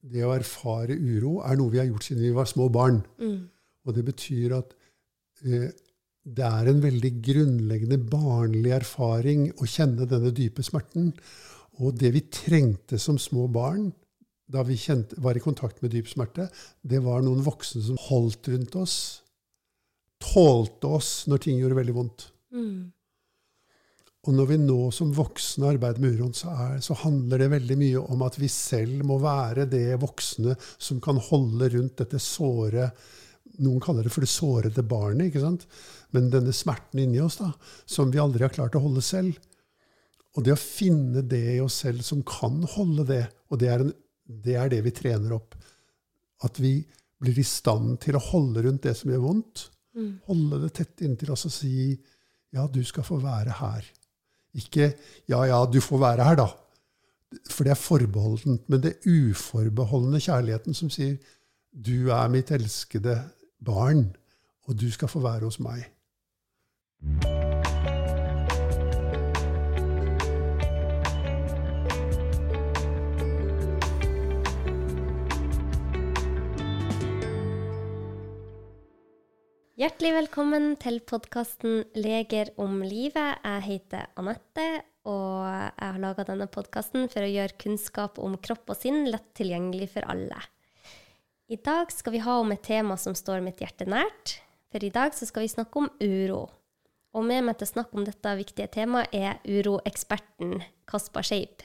det å erfare uro er noe vi har gjort siden vi var små barn. Mm. Og det betyr at eh, det er en veldig grunnleggende barnlig erfaring å kjenne denne dype smerten. Og det vi trengte som små barn da vi kjente, var i kontakt med dyp smerte, det var noen voksne som holdt rundt oss, tålte oss når ting gjorde veldig vondt. Mm. Og når vi nå som voksne arbeider med uroen, så, er, så handler det veldig mye om at vi selv må være det voksne som kan holde rundt dette såre Noen kaller det for det sårede barnet, ikke sant? men denne smerten inni oss da, som vi aldri har klart å holde selv. Og det å finne det i oss selv som kan holde det, og det er, en, det er det vi trener opp. At vi blir i stand til å holde rundt det som gjør vondt. Mm. Holde det tett inntil oss og si ja, du skal få være her. Ikke ja, ja, du får være her, da. For det er forbeholdent. Men det uforbeholdne kjærligheten som sier du er mitt elskede barn, og du skal få være hos meg. Hjertelig velkommen til podkasten 'Leger om livet'. Jeg heter Anette, og jeg har laga denne podkasten for å gjøre kunnskap om kropp og sinn lett tilgjengelig for alle. I dag skal vi ha om et tema som står mitt hjerte nært, for i dag skal vi snakke om uro. Og med meg til å snakke om dette viktige temaet er uroeksperten Kaspar Skeip.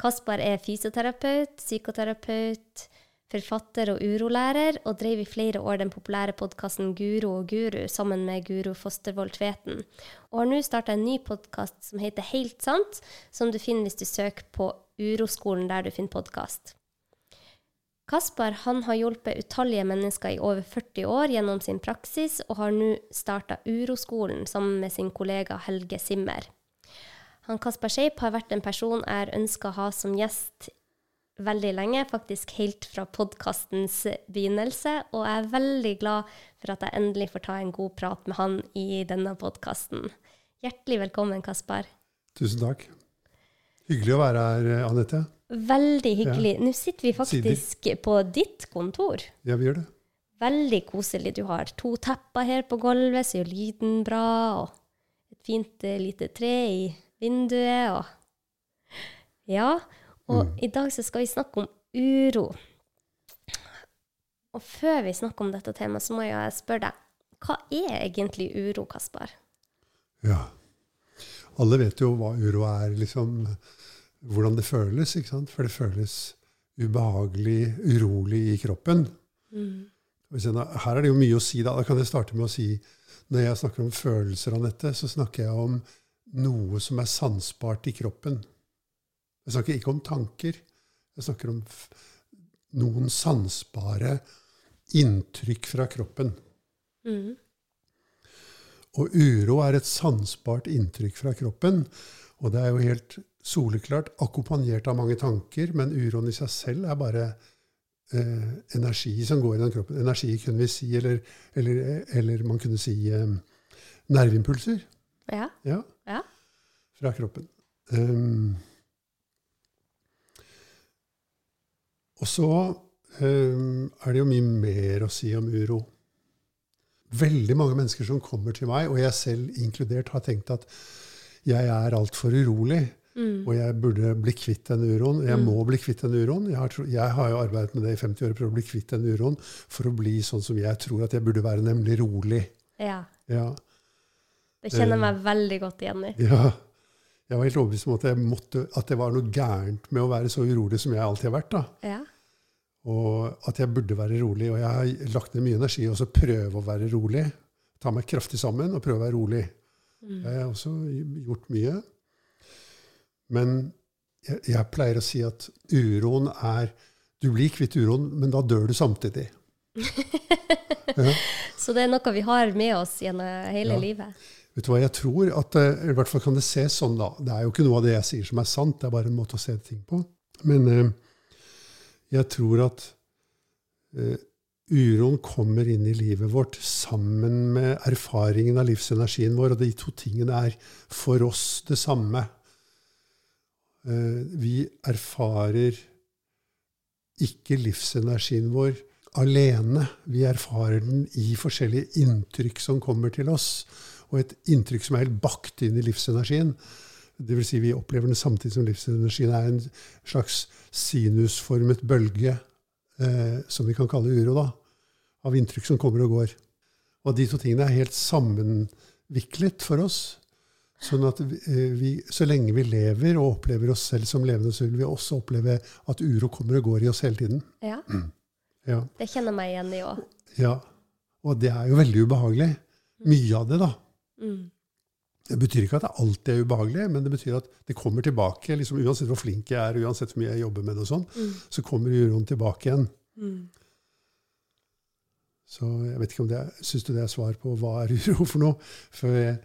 Kaspar er fysioterapeut, psykoterapeut, forfatter og urolærer, og drev i flere år den populære podkasten Guro og guru sammen med Guro Fostervold Tveten. Og har nå starta en ny podkast som heter Helt sant, som du finner hvis du søker på Uroskolen der du finner podkast. Kaspar han har hjulpet utallige mennesker i over 40 år gjennom sin praksis, og har nå starta Uroskolen sammen med sin kollega Helge Simmer. Han Kaspar Scheip har vært en person jeg har ønska å ha som gjest veldig lenge, faktisk helt fra podkastens begynnelse, og jeg er veldig glad for at jeg endelig får ta en god prat med han i denne podkasten. Hjertelig velkommen, Kaspar. Tusen takk. Hyggelig å være her, Anette. Veldig hyggelig. Nå sitter vi faktisk på ditt kontor. Ja, vi gjør det. Veldig koselig. Du har to tepper her på gulvet, så gjør lyden bra, og et fint eh, lite tre i vinduet, og Ja. Og Mm. i dag så skal vi snakke om uro. Og før vi snakker om dette temaet, så må jeg spørre deg, hva er egentlig uro, Kaspar? Ja. Alle vet jo hva uro er, liksom. Hvordan det føles, ikke sant? For det føles ubehagelig, urolig i kroppen. Jeg, her er det jo mye å si, da. Da kan jeg starte med å si Når jeg snakker om følelser, Anette, så snakker jeg om noe som er sansbart i kroppen. Jeg snakker ikke om tanker. Jeg snakker om noen sansbare inntrykk fra kroppen. Mm. Og uro er et sansbart inntrykk fra kroppen. Og det er jo helt soleklart akkompagnert av mange tanker, men uroen i seg selv er bare eh, energi som går i den kroppen. Energi kunne vi si, eller, eller, eller man kunne si eh, nerveimpulser Ja. ja, Ja. fra kroppen. Um, og så um, er det jo mye mer å si om uro. Veldig mange mennesker som kommer til meg, og jeg selv inkludert, har tenkt at jeg er altfor urolig, Mm. og jeg burde bli kvitt den uroen. Jeg Mm. må bli kvitt den uroen. Jeg har, jeg har jo arbeidet med det i 50 år, prøvd å bli kvitt den uroen for å bli sånn som jeg tror at jeg burde være, nemlig rolig. ja. Ja. Det kjenner jeg Eh. meg veldig godt igjen i. Ja. Jeg var helt overbevist om at, måtte, at det var noe gærent med å være så urolig som jeg alltid har vært. da. Ja. Og at jeg burde være rolig. Og jeg har lagt ned mye energi i å prøve å være rolig. Ta meg kraftig sammen og prøve å være rolig. Mm. Det har jeg også gjort mye. Men jeg, jeg pleier å si at uroen er Du blir kvitt uroen, men da dør du samtidig. Så det er noe vi har med oss gjennom hele Ja. livet. Vet du hva jeg tror? At, eh, I hvert fall kan det ses sånn, da. Det er jo ikke noe av det jeg sier som er sant, det er bare en måte å se ting på. Men eh, jeg tror at eh, uroen kommer inn i livet vårt sammen med erfaringen av livsenergien vår, og de to tingene er for oss det samme. Eh, vi erfarer ikke livsenergien vår alene. Vi erfarer den i forskjellige inntrykk som kommer til oss. Og et inntrykk som er helt bakt inn i livsenergien. Det vil si vi opplever den samtidig som livsenergien er en slags sinusformet bølge, eh, som vi kan kalle uro, da, av inntrykk som kommer og går. Og de to tingene er helt sammenviklet for oss. Sånn at vi, eh, så lenge vi lever og opplever oss selv som levende, så vil vi også oppleve at uro kommer og går i oss hele tiden. Ja. Ja. Det kjenner meg igjen i òg. ja. Og det er jo veldig ubehagelig. Mye av det, da. Mm. Det betyr ikke at det alltid er ubehagelig, men det betyr at det kommer tilbake. Liksom, uansett hvor flink jeg er, uansett hvor mye jeg jobber med det, og sånn, Mm. så kommer uroen tilbake igjen. Mm. Så jeg vet ikke om det er, Syns du det er svar på hva er uro for noe? For jeg,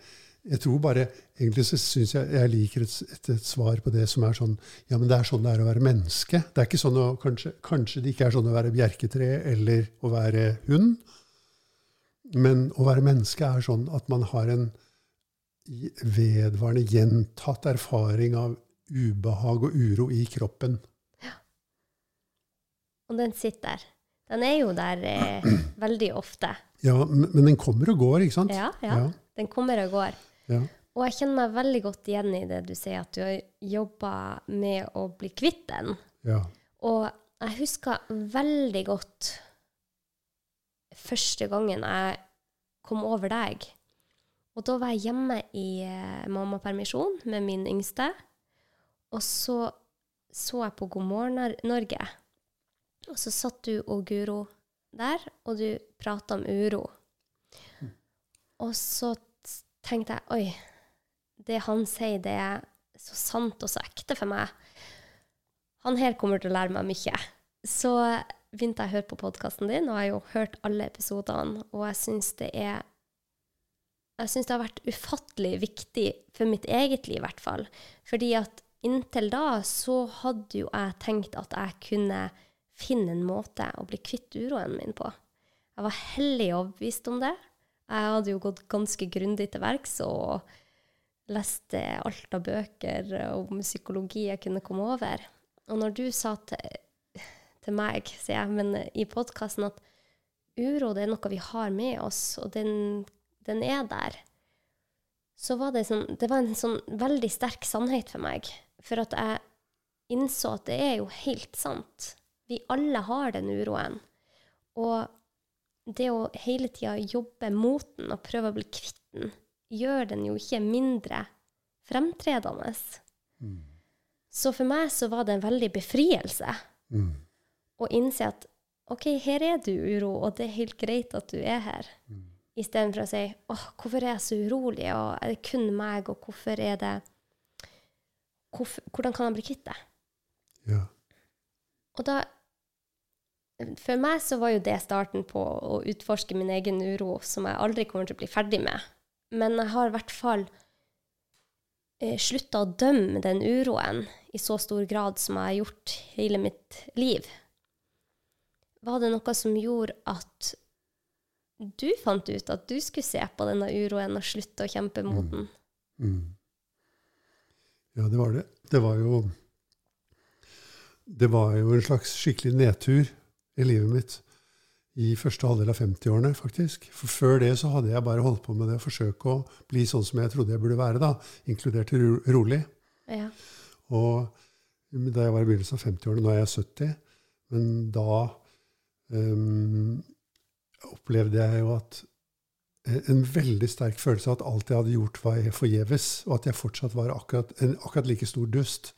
jeg tror bare Egentlig så syns jeg jeg liker et, et, et svar på det som er sånn Ja, men det er sånn det er å være menneske. Det er ikke sånn å, kanskje, kanskje det ikke er sånn å være bjerketre eller å være hund. Men å være menneske er sånn at man har en vedvarende, gjentatt erfaring av ubehag og uro i kroppen. Og den sitter. Den er jo der eh, veldig ofte. Ja, men men den kommer og går, ikke sant? Ja, ja. Ja. Den kommer og går. ja. Og jeg kjenner meg veldig godt igjen i det du sier, at du har jobba med å bli kvitt den. ja. Og jeg husker veldig godt første gangen jeg kom over deg. Og da var jeg hjemme i eh, mammapermisjon med min yngste. Og så så jeg på God morgen Norge. Og så satt du og Guro der, og du prata om uro. Og så tenkte jeg oi, det han sier, det er så sant og så ekte for meg. Han her kommer til å lære meg mye. Så begynte jeg å høre på podkasten din, og jeg har jo hørt alle episodene, og jeg syns det er jeg syns det har vært ufattelig viktig for mitt eget liv, i hvert fall. Fordi at inntil da så hadde jo jeg tenkt at jeg kunne finne en måte å bli kvitt uroen min på. Jeg var hellig overbevist om det. Jeg hadde jo gått ganske grundig til verks og leste alt av bøker om psykologi jeg kunne komme over. Og når du sa til, til meg, sier jeg, men i podkasten at uro det er noe vi har med oss, og den, den er der, så var det, sånn, det var en sånn veldig sterk sannhet for meg. For at jeg innså at det er jo helt sant. Vi alle har den uroen. Og det å hele tida jobbe mot den og prøve å bli kvitt den, gjør den jo ikke mindre fremtredende. Så for meg så var det en veldig befrielse Mm. å innse at OK, her er du uro, og det er helt greit at du er her. Istedenfor å si åh, hvorfor er jeg så urolig, og er det kun meg, og hvorfor er det hvorfor, Hvordan kan jeg bli kvitt det? Ja. Og da For meg så var jo det starten på å utforske min egen uro, som jeg aldri kommer til å bli ferdig med. Men jeg har i hvert fall eh, slutta å dømme den uroen i så stor grad som jeg har gjort hele mitt liv. Var det noe som gjorde at du fant ut at du skulle se på denne uroen og slutte å kjempe mot den? Mm. Ja, det var det. Det var jo Det var jo en slags skikkelig nedtur i livet mitt i første halvdel av 50-årene, faktisk. For før det så hadde jeg bare holdt på med det å forsøke å bli sånn som jeg trodde jeg burde være, da, inkludert ro rolig. Ja. Og da jeg var i begynnelsen av 50-årene, nå er jeg 70, men da um, opplevde jeg jo at en veldig sterk følelse av at alt jeg hadde gjort, var forgjeves, og at jeg fortsatt var akkurat, en akkurat like stor dust.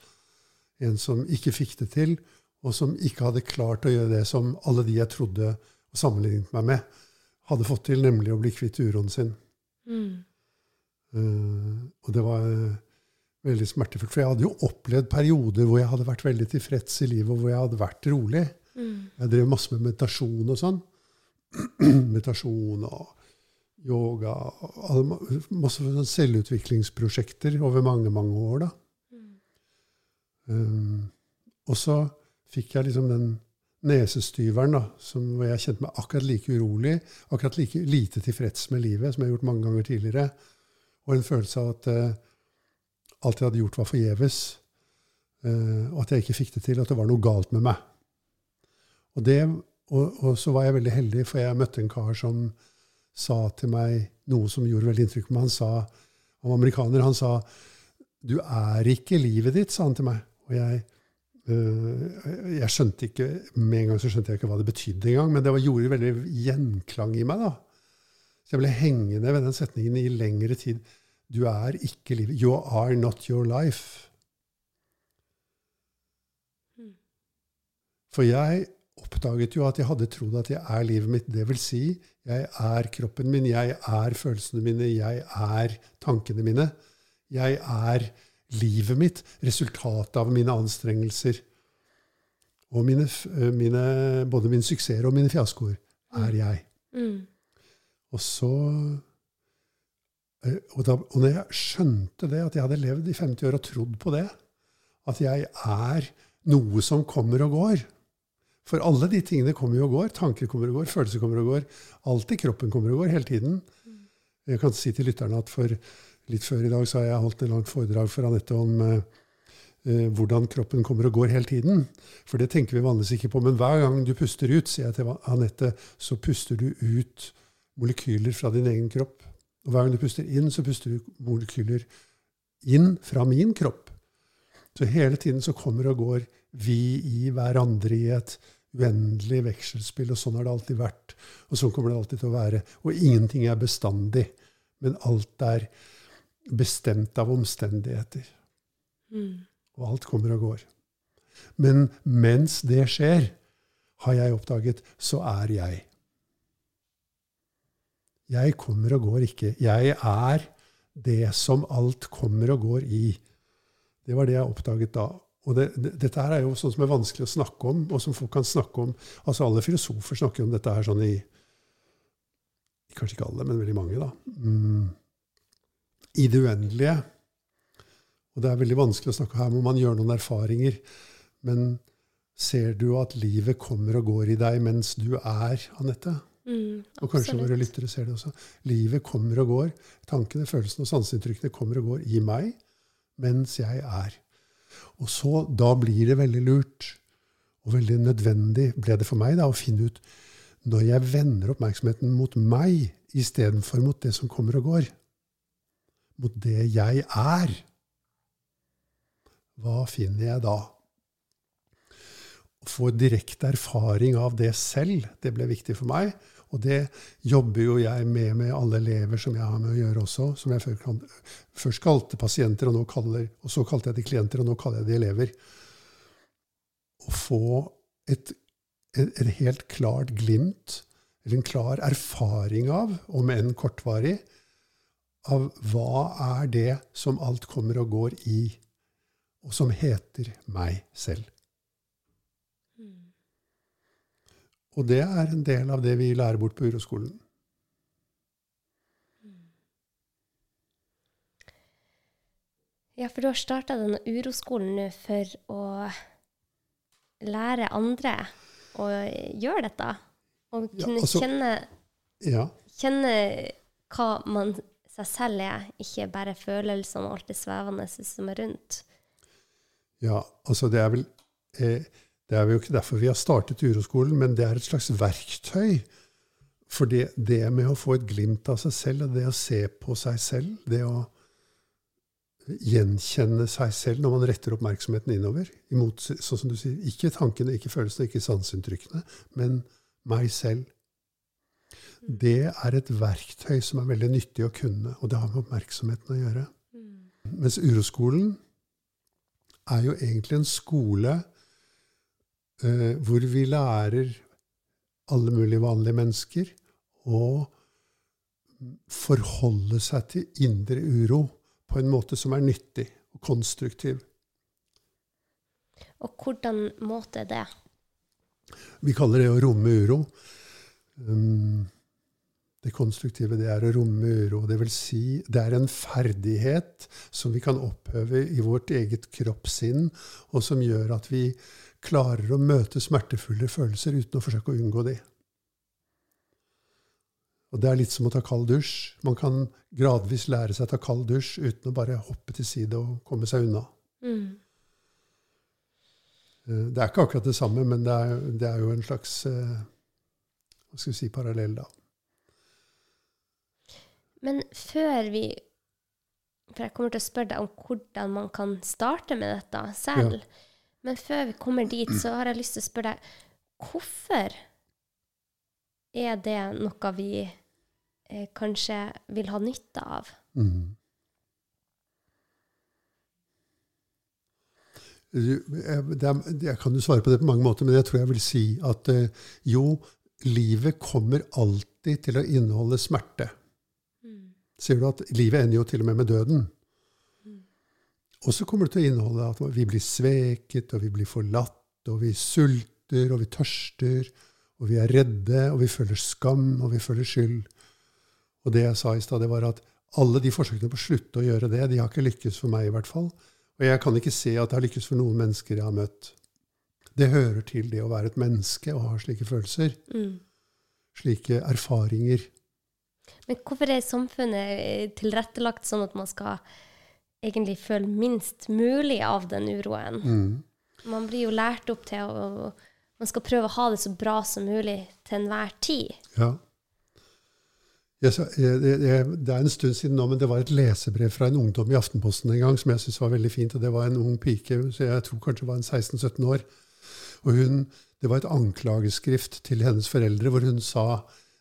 En som ikke fikk det til, og som ikke hadde klart å gjøre det som alle de jeg trodde og sammenlignet meg med, hadde fått til, nemlig å bli kvitt uroen sin. Mm. Uh, og det var uh, veldig smertefullt. For jeg hadde jo opplevd perioder hvor jeg hadde vært veldig tilfreds i livet, og hvor jeg hadde vært rolig. Mm. Jeg drev masse med meditasjon og sånn. meditasjon og yoga og masse selvutviklingsprosjekter over mange, mange år. da. Um, og så fikk jeg liksom den nesestyveren da, som, jeg kjente meg akkurat like urolig, akkurat like lite tilfreds med livet som jeg har gjort mange ganger tidligere. Og en følelse av at uh, alt jeg hadde gjort, var forgjeves. Uh, og at jeg ikke fikk det til, at det var noe galt med meg. Og, det, og, og, så var jeg veldig heldig, for jeg møtte en kar som sa til meg noe som gjorde veldig inntrykk på meg. Han sa, han var amerikaner. Han sa 'Du er ikke livet ditt', sa han til meg. Og jeg, øh, jeg skjønte ikke, Med en gang så skjønte jeg ikke hva det betydde engang, men det var, gjorde veldig gjenklang i meg. da. Så jeg ble hengende ved den setningen i lengre tid. Du er ikke livet. You are not your life. Hmm. For jeg oppdaget jo at jeg hadde trodd at jeg er livet mitt. Det vil si, jeg er kroppen min, jeg er følelsene mine, jeg er tankene mine. Jeg er livet mitt, resultatet av mine anstrengelser. Og mine, mine, både mine suksesser og mine fiaskoer er mm. jeg. Mm. Og så og, da, og når jeg skjønte det, at jeg hadde levd i 50 år og trodd på det, at jeg er noe som kommer og går For alle de tingene kommer jo og går. Tanker kommer og går, følelser kommer og går. Alt i kroppen kommer og går hele tiden. Mm. Jeg kan si til lytterne at for litt før i dag så har jeg holdt et langt foredrag for Anette om uh, uh, hvordan kroppen kommer og går hele tiden. For det tenker vi vanligvis ikke på. Men hver gang du puster ut, sier jeg til Anette, så puster du ut molekyler fra din egen kropp. Og hver gang du puster inn, så puster du molekyler inn fra min kropp. Så hele tiden så kommer og går vi i hverandre i et uendelig vekselspill, og sånn har det alltid vært. Og sånn kommer det alltid til å være. Og ingenting er bestandig, men alt er bestemt av omstendigheter. Mm. Og alt kommer og går. Men mens det skjer, har jeg oppdaget, så er jeg. Jeg kommer og går ikke. Jeg er det som alt kommer og går i. Det var det jeg oppdaget da. Og det, det, dette her er jo sånn som er vanskelig å snakke om, og som folk kan snakke om. Altså Alle filosofer snakker om dette her sånn i Kanskje ikke alle, men veldig mange, da. Mm. I det uendelige. Og det er veldig vanskelig å snakke her må man gjøre noen erfaringer. Men ser du at livet kommer og går i deg mens du er, Anette? Mm, og kanskje våre lyttere ser det også. Livet kommer og går. Tankene, følelsene og sanseinntrykkene kommer og går i meg mens jeg er. Og så, Da blir det veldig lurt og veldig nødvendig ble det for meg da, å finne ut når jeg vender oppmerksomheten mot meg istedenfor mot det som kommer og går, mot det jeg er, hva finner jeg da? Å få direkte erfaring av det selv, det ble viktig for meg. Og det jobber jo jeg med med alle elever som jeg har med å gjøre også. Som jeg først kalte pasienter, og, kaller, og så kalte jeg de klienter, og nå kaller jeg de elever. Å få et, et, et helt klart glimt, eller en klar erfaring av, om enn kortvarig, av hva er det som alt kommer og går i, og som heter meg selv. Og det er en del av det vi lærer bort på uroskolen. Ja, for du har starta denne uroskolen nå for å lære andre å gjøre dette. Og kunne ja, altså, kjenne, ja. kjenne hva man seg selv er, ikke bare følelsene og alt det svevende som er rundt. Ja, altså det er vel eh, det er jo ikke derfor vi har startet Uroskolen, men det er et slags verktøy. For det, det med å få et glimt av seg selv, og det å se på seg selv, det å gjenkjenne seg selv når man retter oppmerksomheten innover. Imot, sånn som du sier, Ikke tankene, ikke følelsene, ikke sanseinntrykkene, men meg selv. Det er et verktøy som er veldig nyttig å kunne, og det har med oppmerksomheten å gjøre. Mm. Mens Uroskolen er jo egentlig en skole hvor vi lærer alle mulige vanlige mennesker å forholde seg til indre uro på en måte som er nyttig og konstruktiv. Og hvordan måte er det? Vi kaller det å romme uro. Um, det konstruktive det er å romme uro. Det vil si, det er en ferdighet som vi kan opphøve i vårt eget kroppssinn, og som gjør at vi klarer å møte smertefulle følelser uten å forsøke å unngå de. Og Det er litt som å ta kald dusj. Man kan gradvis lære seg å ta kald dusj uten å bare hoppe til side og komme seg unna. Mm. Eh, Det er ikke akkurat det samme, men det er, det er jo en slags eh, hva skal vi si, parallell, da. Men før vi For jeg kommer til å spørre deg om hvordan man kan starte med dette selv. Men før vi kommer dit, så har jeg lyst til å spørre deg hvorfor er det noe vi eh, kanskje vil ha nytte av? Mm. Jeg- kan jo svare på det på mange måter, men jeg tror jeg vil si at eh, jo, livet kommer alltid til å inneholde smerte. Sier du at livet ender jo til og med med døden? Og så kommer det til å inneholde at vi blir sveket, og vi blir forlatt, og vi sulter, og vi tørster, og vi er redde, og vi føler skam, og vi føler skyld. Og det jeg sa i stad, var at alle de forsøkene på å slutte å gjøre det, de har ikke lykkes for meg i hvert fall. Og jeg kan ikke se at det har lykkes for noen mennesker jeg har møtt. Det hører til det å være et menneske og ha slike følelser. Mm. Slike erfaringer. Men hvorfor er samfunnet tilrettelagt sånn at man skal egentlig føle minst mulig av den uroen? Mm. Man blir jo lært opp til å Man skal prøve å ha det så bra som mulig til enhver tid. Ja. Jeg, jeg, jeg, det, det- det er en stund siden nå, men det var et lesebrev fra en ungdom i Aftenposten en gang som jeg syntes var veldig fint. og Det var en ung pike, så jeg tror kanskje var en 16-17 år. Og hun, Det var et anklageskrift til hennes foreldre hvor hun sa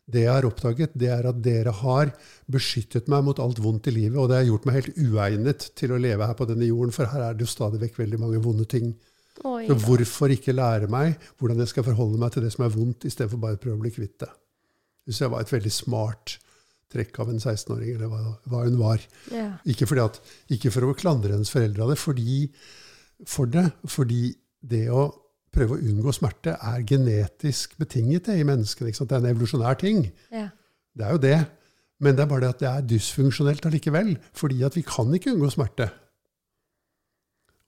det jeg har oppdaget, det er at dere har beskyttet meg mot alt vondt i livet, og det har gjort meg helt uegnet til å leve her på denne jorden, for her er det jo stadig vekk veldig mange vonde ting. Oi, Så hvorfor ikke lære meg hvordan jeg skal forholde meg til det som er vondt, istedenfor bare å prøve å bli kvitt det? Hvis jeg var et veldig smart trekk av en 16-åring, eller hva, hva hun var. ja. Ikke, fordi at, ikke for å klandre hennes foreldre av det, fordi, for det, fordi det å prøve å unngå smerte er genetisk betinget det, i menneskene. Det er en evolusjonær ting. ja. Det er jo det. Men det er bare det at det er dysfunksjonelt allikevel. Fordi at vi kan ikke unngå smerte.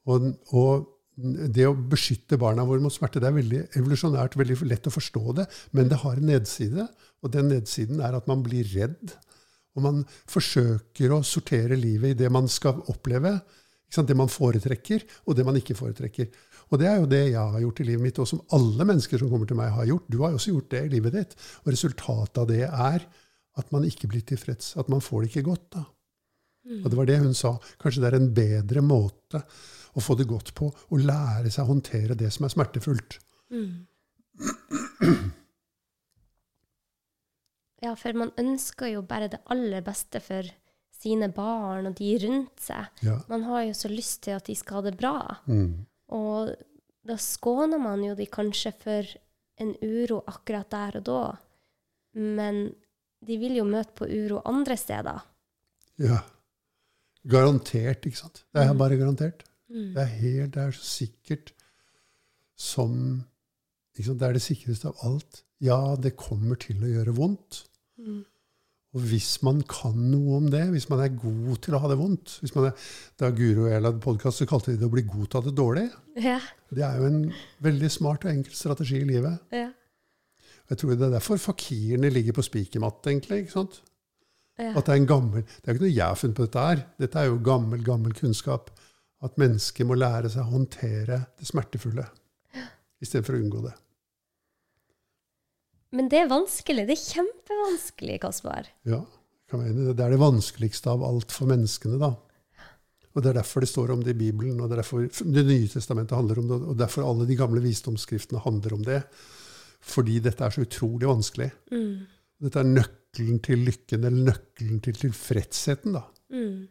Og, og det å beskytte barna våre mot smerte, det er veldig evolusjonært veldig lett å forstå det, men det har en nedside. Og den nedsiden er at man blir redd. Og man forsøker å sortere livet i det man skal oppleve. Det man foretrekker, og det man ikke foretrekker. Og det er jo det jeg har gjort i livet mitt, og som alle mennesker som kommer til meg, har gjort. Du har jo også gjort det i livet ditt. Og resultatet av det er at man ikke blir tilfreds. At man får det ikke godt. da. Og det var det hun sa. Kanskje det er en bedre måte å få det godt på, å lære seg å håndtere det som er smertefullt. Ja, for man ønsker jo bare det aller beste for sine barn og de rundt seg. Ja. Man har jo så lyst til at de skal ha det bra. Mm. Og da skåner man jo de kanskje for en uro akkurat der og da. Men de vil jo møte på uro andre steder. ja. Garantert, ikke sant. Det er bare garantert. Mm. Det er helt, det er så sikkert som? Det er det sikreste av alt. Ja, det kommer til å gjøre vondt. Mm. Og hvis man kan noe om det, hvis man er god til å ha det vondt hvis man er, Da Guro og jeg lagde podkast, kalte de det å bli god til å ha det dårlig. Ja. Det er jo en veldig smart og enkel strategi i livet. Ja. Jeg tror Det er derfor fakirene ligger på spikermatte, egentlig. ikke sant? Ja. At det er en gammel, det er ikke noe jeg har funnet på dette her. Dette er jo gammel, gammel kunnskap. At mennesker må lære seg å håndtere det smertefulle istedenfor å unngå det. Men det er vanskelig. Det er kjempevanskelig, Kasper. Ja, det er det vanskeligste av alt for menneskene, da. Og Det er derfor det står om det i Bibelen, og det er derfor Det nye testamentet handler om det, og derfor alle de gamle visdomsskriftene handler om det. Fordi dette er så utrolig vanskelig. Mm. Dette er nøkkelen til lykken, eller nøkkelen til tilfredsheten, da. Mm.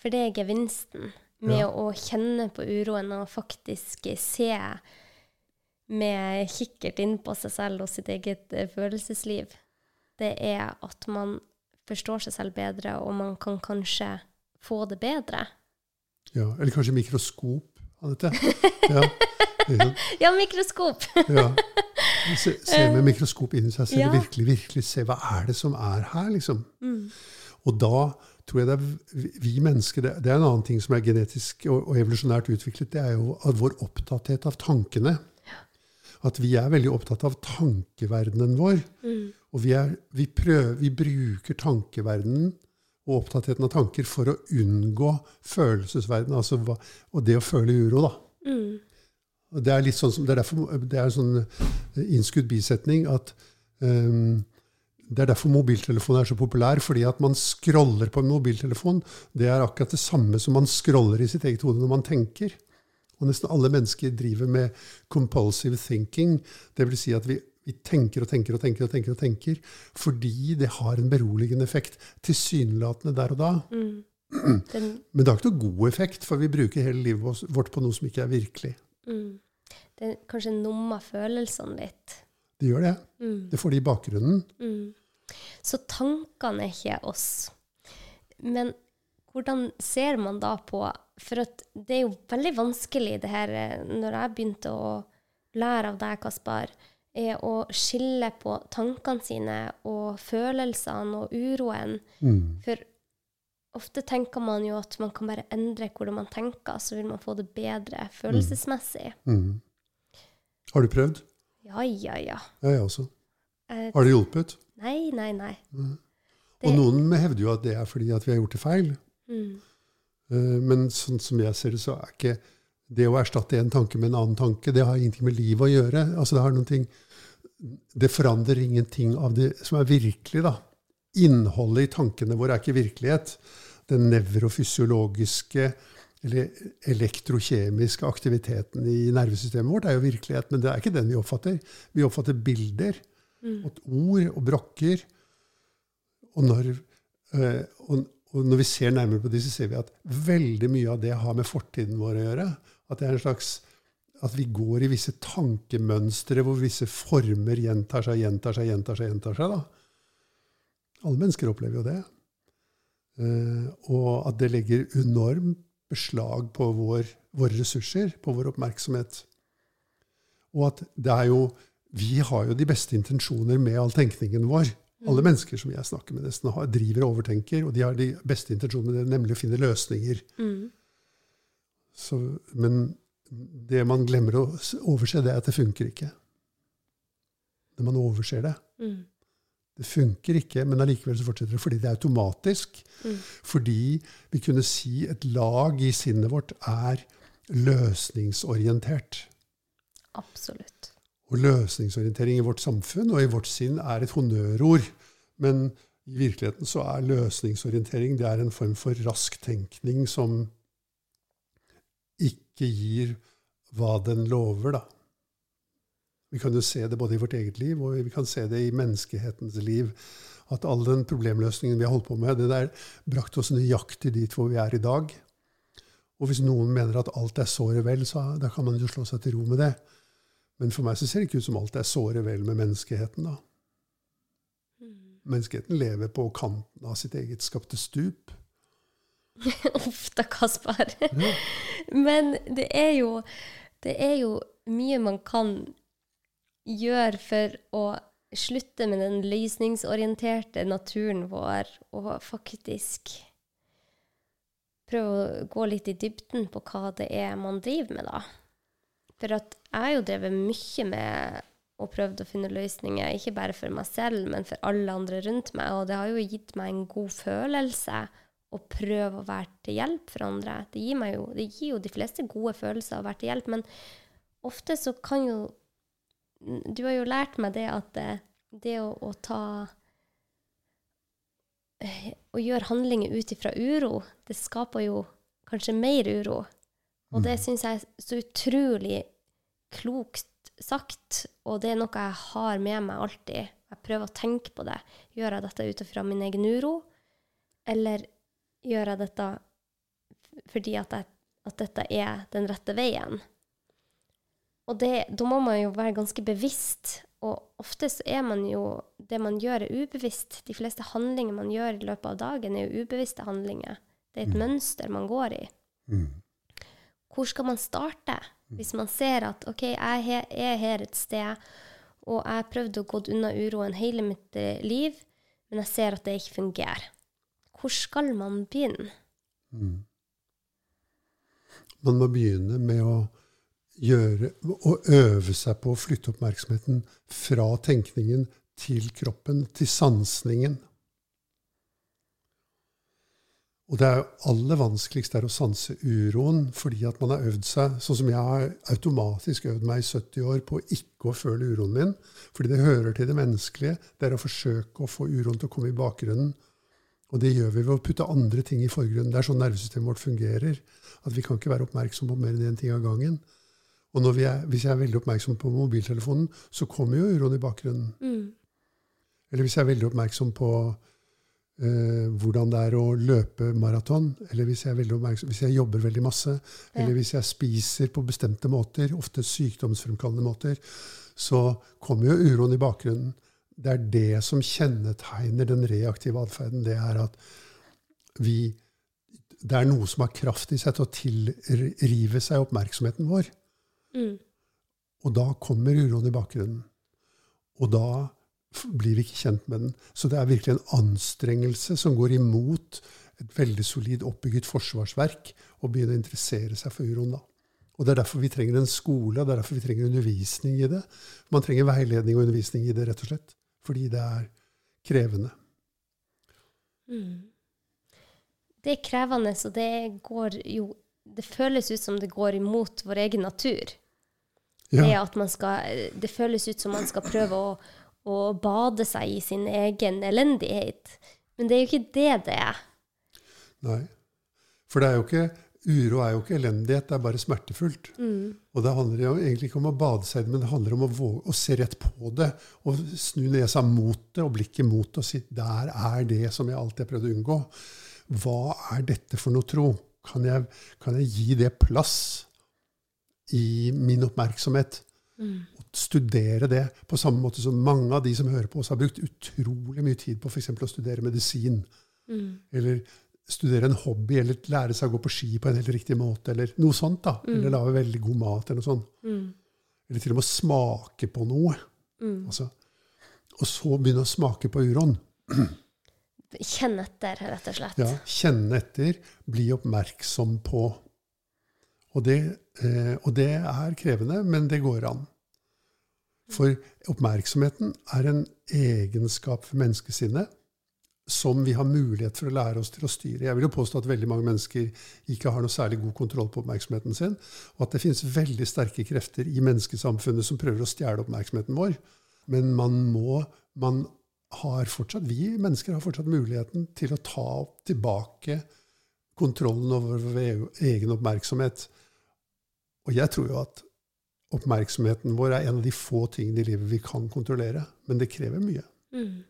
For det er gevinsten med Ja. å kjenne på uroen og faktisk se med kikkert inn på seg selv og sitt eget eh, følelsesliv. Det er at man forstår seg selv bedre, og man kan kanskje få det bedre. Ja, eller kanskje mikroskop, Anette. Ja? Ja, mikroskop! ja. Se, se med mikroskop inn i seg selv. Ja. Virkelig, virkelig se hva er det som er her, liksom. Mm. Og da tror jeg det er vi- vi mennesker Det, det er en annen ting som er genetisk og, og evolusjonært utviklet. Det er jo vår opptatthet av tankene. At vi er veldig opptatt av tankeverdenen vår. Mm. Og vi, er, vi, prøver, vi bruker tankeverdenen og opptattheten av tanker for å unngå følelsesverdenen. Altså og det å føle uro, da. Mm. Det er litt sånn som, det er derfor det er en sånn eh, innskudd bisetning at um, det er derfor mobiltelefonen er så populær, fordi at man scroller på en mobiltelefon. Det er akkurat det samme som man scroller i sitt eget hode når man tenker. Og nesten alle mennesker driver med compulsive thinking. Det vil si at vi, vi tenker og tenker og tenker og tenker og tenker fordi det har en beroligende effekt. Tilsynelatende der og da. Mm. Den... Men det har ikke noe god effekt, for vi bruker hele livet vårt på noe som ikke er virkelig. Mm. Det kanskje nummer følelsene litt. Det gjør det. Mm. Det får de i bakgrunnen. Mm. Så tankene er ikke oss. Men hvordan ser man da på For det er jo veldig vanskelig, det her eh, Når jeg begynte å lære av deg, Kaspar, er å skille på tankene sine og følelsene og uroen. Mm. For ofte tenker man jo at man kan bare endre hvordan man tenker, så vil man få det bedre følelsesmessig. Mm. Mm. Har du prøvd? Ja, ja, ja. Ja, jeg også. Et... har det hjulpet? Nei, nei, nei. Mm. Og noen hevder jo at det er fordi at vi har gjort det feil. Mm. Uh, men sånn som jeg ser det, så er ikke det å erstatte en tanke med en annen tanke, det har ingenting med livet å gjøre. Altså det har noen ting Det forandrer ingenting av det som er virkelig, da. Innholdet i tankene våre er ikke virkelighet. Den nevrofysiologiske eller elektrokjemiske aktiviteten i nervesystemet vårt er jo virkelighet, men det er ikke den vi oppfatter. Vi oppfatter bilder, mm. og ord og brokker. Og når, øh, og, og når vi ser nærmere på det, så ser vi at veldig mye av det har med fortiden vår å gjøre. At det er en slags at vi går i visse tankemønstre hvor visse former gjentar seg, gjentar seg, gjentar seg. gjentar seg. Da. Alle mennesker opplever jo det. Uh, og at det legger enormt beslag på vår, våre ressurser, på vår oppmerksomhet. Og at det er jo Vi har jo de beste intensjoner med all tenkningen vår. Alle mennesker som jeg snakker med, nesten har, driver og overtenker, og de har de beste intensjonene, nemlig å finne løsninger. Mm. Så, men det man glemmer å overse, det er at det funker ikke. Når man overser det. Mm. Det funker ikke, men allikevel så fortsetter det fordi det er automatisk. Mm. Fordi vi kunne si et lag i sinnet vårt er løsningsorientert. Absolutt. Og løsningsorientering i vårt samfunn og i vårt sinn er et honnørord. Men i virkeligheten så er løsningsorientering det er en form for rask tenkning som ikke gir hva den lover, da. Vi kan jo se det både i vårt eget liv og vi kan se det i menneskehetens liv. At all den problemløsningen vi har holdt på med, det der brakte oss nøyaktig dit hvor vi er i dag. Og hvis noen mener at alt er såre vel, så da kan man jo slå seg til ro med det. Men for meg så ser det ikke ut som alt er såre vel med menneskeheten. da. Mm. Menneskeheten lever på kanten av sitt eget skapte stup. Uff da, Kaspar. Ja. Men det er, jo, det er jo mye man kan gjøre for å slutte med den løsningsorienterte naturen vår, og faktisk prøve å gå litt i dybden på hva det er man driver med, da. For at jeg har jo drevet mye med og prøvd å finne løsninger, ikke bare for meg selv, men for alle andre rundt meg. Og det har jo gitt meg en god følelse å prøve å være til hjelp for andre. Det gir, jo, det gir jo de fleste gode følelser å være til hjelp, men ofte så kan jo du har jo lært meg det at det, det å, å, ta Å gjøre handlinger ut ifra uro, det skaper jo kanskje mer uro. Og det mm. syns jeg er så utrolig klokt sagt, og det er noe jeg har med meg alltid. Jeg prøver å tenke på det. Gjør jeg dette ut ifra min egen uro, eller gjør jeg dette fordi at, jeg, at dette er den rette veien? Og det, da må man jo være ganske bevisst. Og ofte så er man jo Det man gjør, er ubevisst. De fleste handlinger man gjør i løpet av dagen, er jo ubevisste handlinger. Det er et mm. mønster man går i. Mm. Hvor skal man starte? Hvis man ser at OK, jeg er her et sted, og jeg har prøvd å gå unna uroen hele mitt eh, liv, men jeg ser at det ikke fungerer. Hvor skal man begynne? Mm. Man må begynne med å gjøre, å øve seg på å flytte oppmerksomheten fra tenkningen til kroppen, til sansningen. Og det er jo aller vanskeligst er å sanse uroen, fordi at man har øvd seg Sånn som jeg har automatisk øvd meg i 70 år på ikke å føle uroen min. Fordi det hører til det menneskelige. Det er å forsøke å få uroen til å komme i bakgrunnen. Og det gjør vi ved å putte andre ting i forgrunnen. Det er sånn nervesystemet vårt fungerer. At vi kan ikke være oppmerksom på mer enn én ting av gangen. Og er, hvis jeg er veldig oppmerksom på mobiltelefonen, så kommer jo uroen i bakgrunnen. Mm. Eller hvis jeg er veldig oppmerksom på eh, hvordan det er å løpe maraton, eller hvis jeg, hvis jeg, jobber veldig masse, ja. eller hvis jeg spiser på bestemte måter, ofte sykdomsfremkallende måter, så kommer jo uroen i bakgrunnen. Det er det som kjennetegner den reaktive atferden. Det er at vi Det er noe som har kraft i seg til å tilrive seg oppmerksomheten vår. Mm. Og da kommer uroen i bakgrunnen. Og da blir vi ikke kjent med den. Så det er virkelig en anstrengelse som går imot et veldig solid oppbygget forsvarsverk å begynne å interessere seg for uroen da. Og Det er derfor vi trenger en skole, og det er derfor vi trenger undervisning i det. Man trenger veiledning og undervisning i det, rett og slett. Fordi det er krevende. Mm. Det er krevende, og det går jo Det føles ut som det går imot vår egen natur. Ja. Det, at man skal, det føles ut som man skal prøve å og bade seg i sin egen elendighet. Men det er jo ikke det det er. Nei. For det er jo ikke Uro er jo ikke elendighet, det er bare smertefullt. Mm. Og det handler jo egentlig ikke om å bade seg i det, men det handler om å, våge, å se rett på det. Og snu nesa mot det og blikket mot det og si der er det som jeg alltid har prøvd å unngå. Hva er dette for noe tro? Kan jeg, kan jeg gi det plass i min oppmerksomhet? Mm studere det på samme måte som mange av de som hører på oss, har brukt utrolig mye tid på f.eks. å studere medisin. Mm. Eller studere en hobby, eller lære seg å gå på ski på en helt riktig måte. Eller noe sånt. da, mm. Eller lage veldig god mat. Eller noe sånt. Mm. Eller til og med smake på noe. Mm. Altså, og så begynne å smake på uroen. Kjenne etter, rett og slett. Ja, Kjenne etter. Bli oppmerksom på. Og det, eh, og det er krevende, men det går an. For oppmerksomheten er en egenskap for menneskesinnet som vi har mulighet for å lære oss til å styre. Jeg vil jo påstå at veldig mange mennesker ikke har noe særlig god kontroll på oppmerksomheten sin, og at det finnes veldig sterke krefter i menneskesamfunnet som prøver å stjele oppmerksomheten vår. Men man må man har fortsatt, Vi mennesker har fortsatt muligheten til å ta tilbake kontrollen over vår egen oppmerksomhet. Og jeg tror jo at oppmerksomheten vår er en av de få tingene i livet vi kan kontrollere. Men det krever mye. Mm.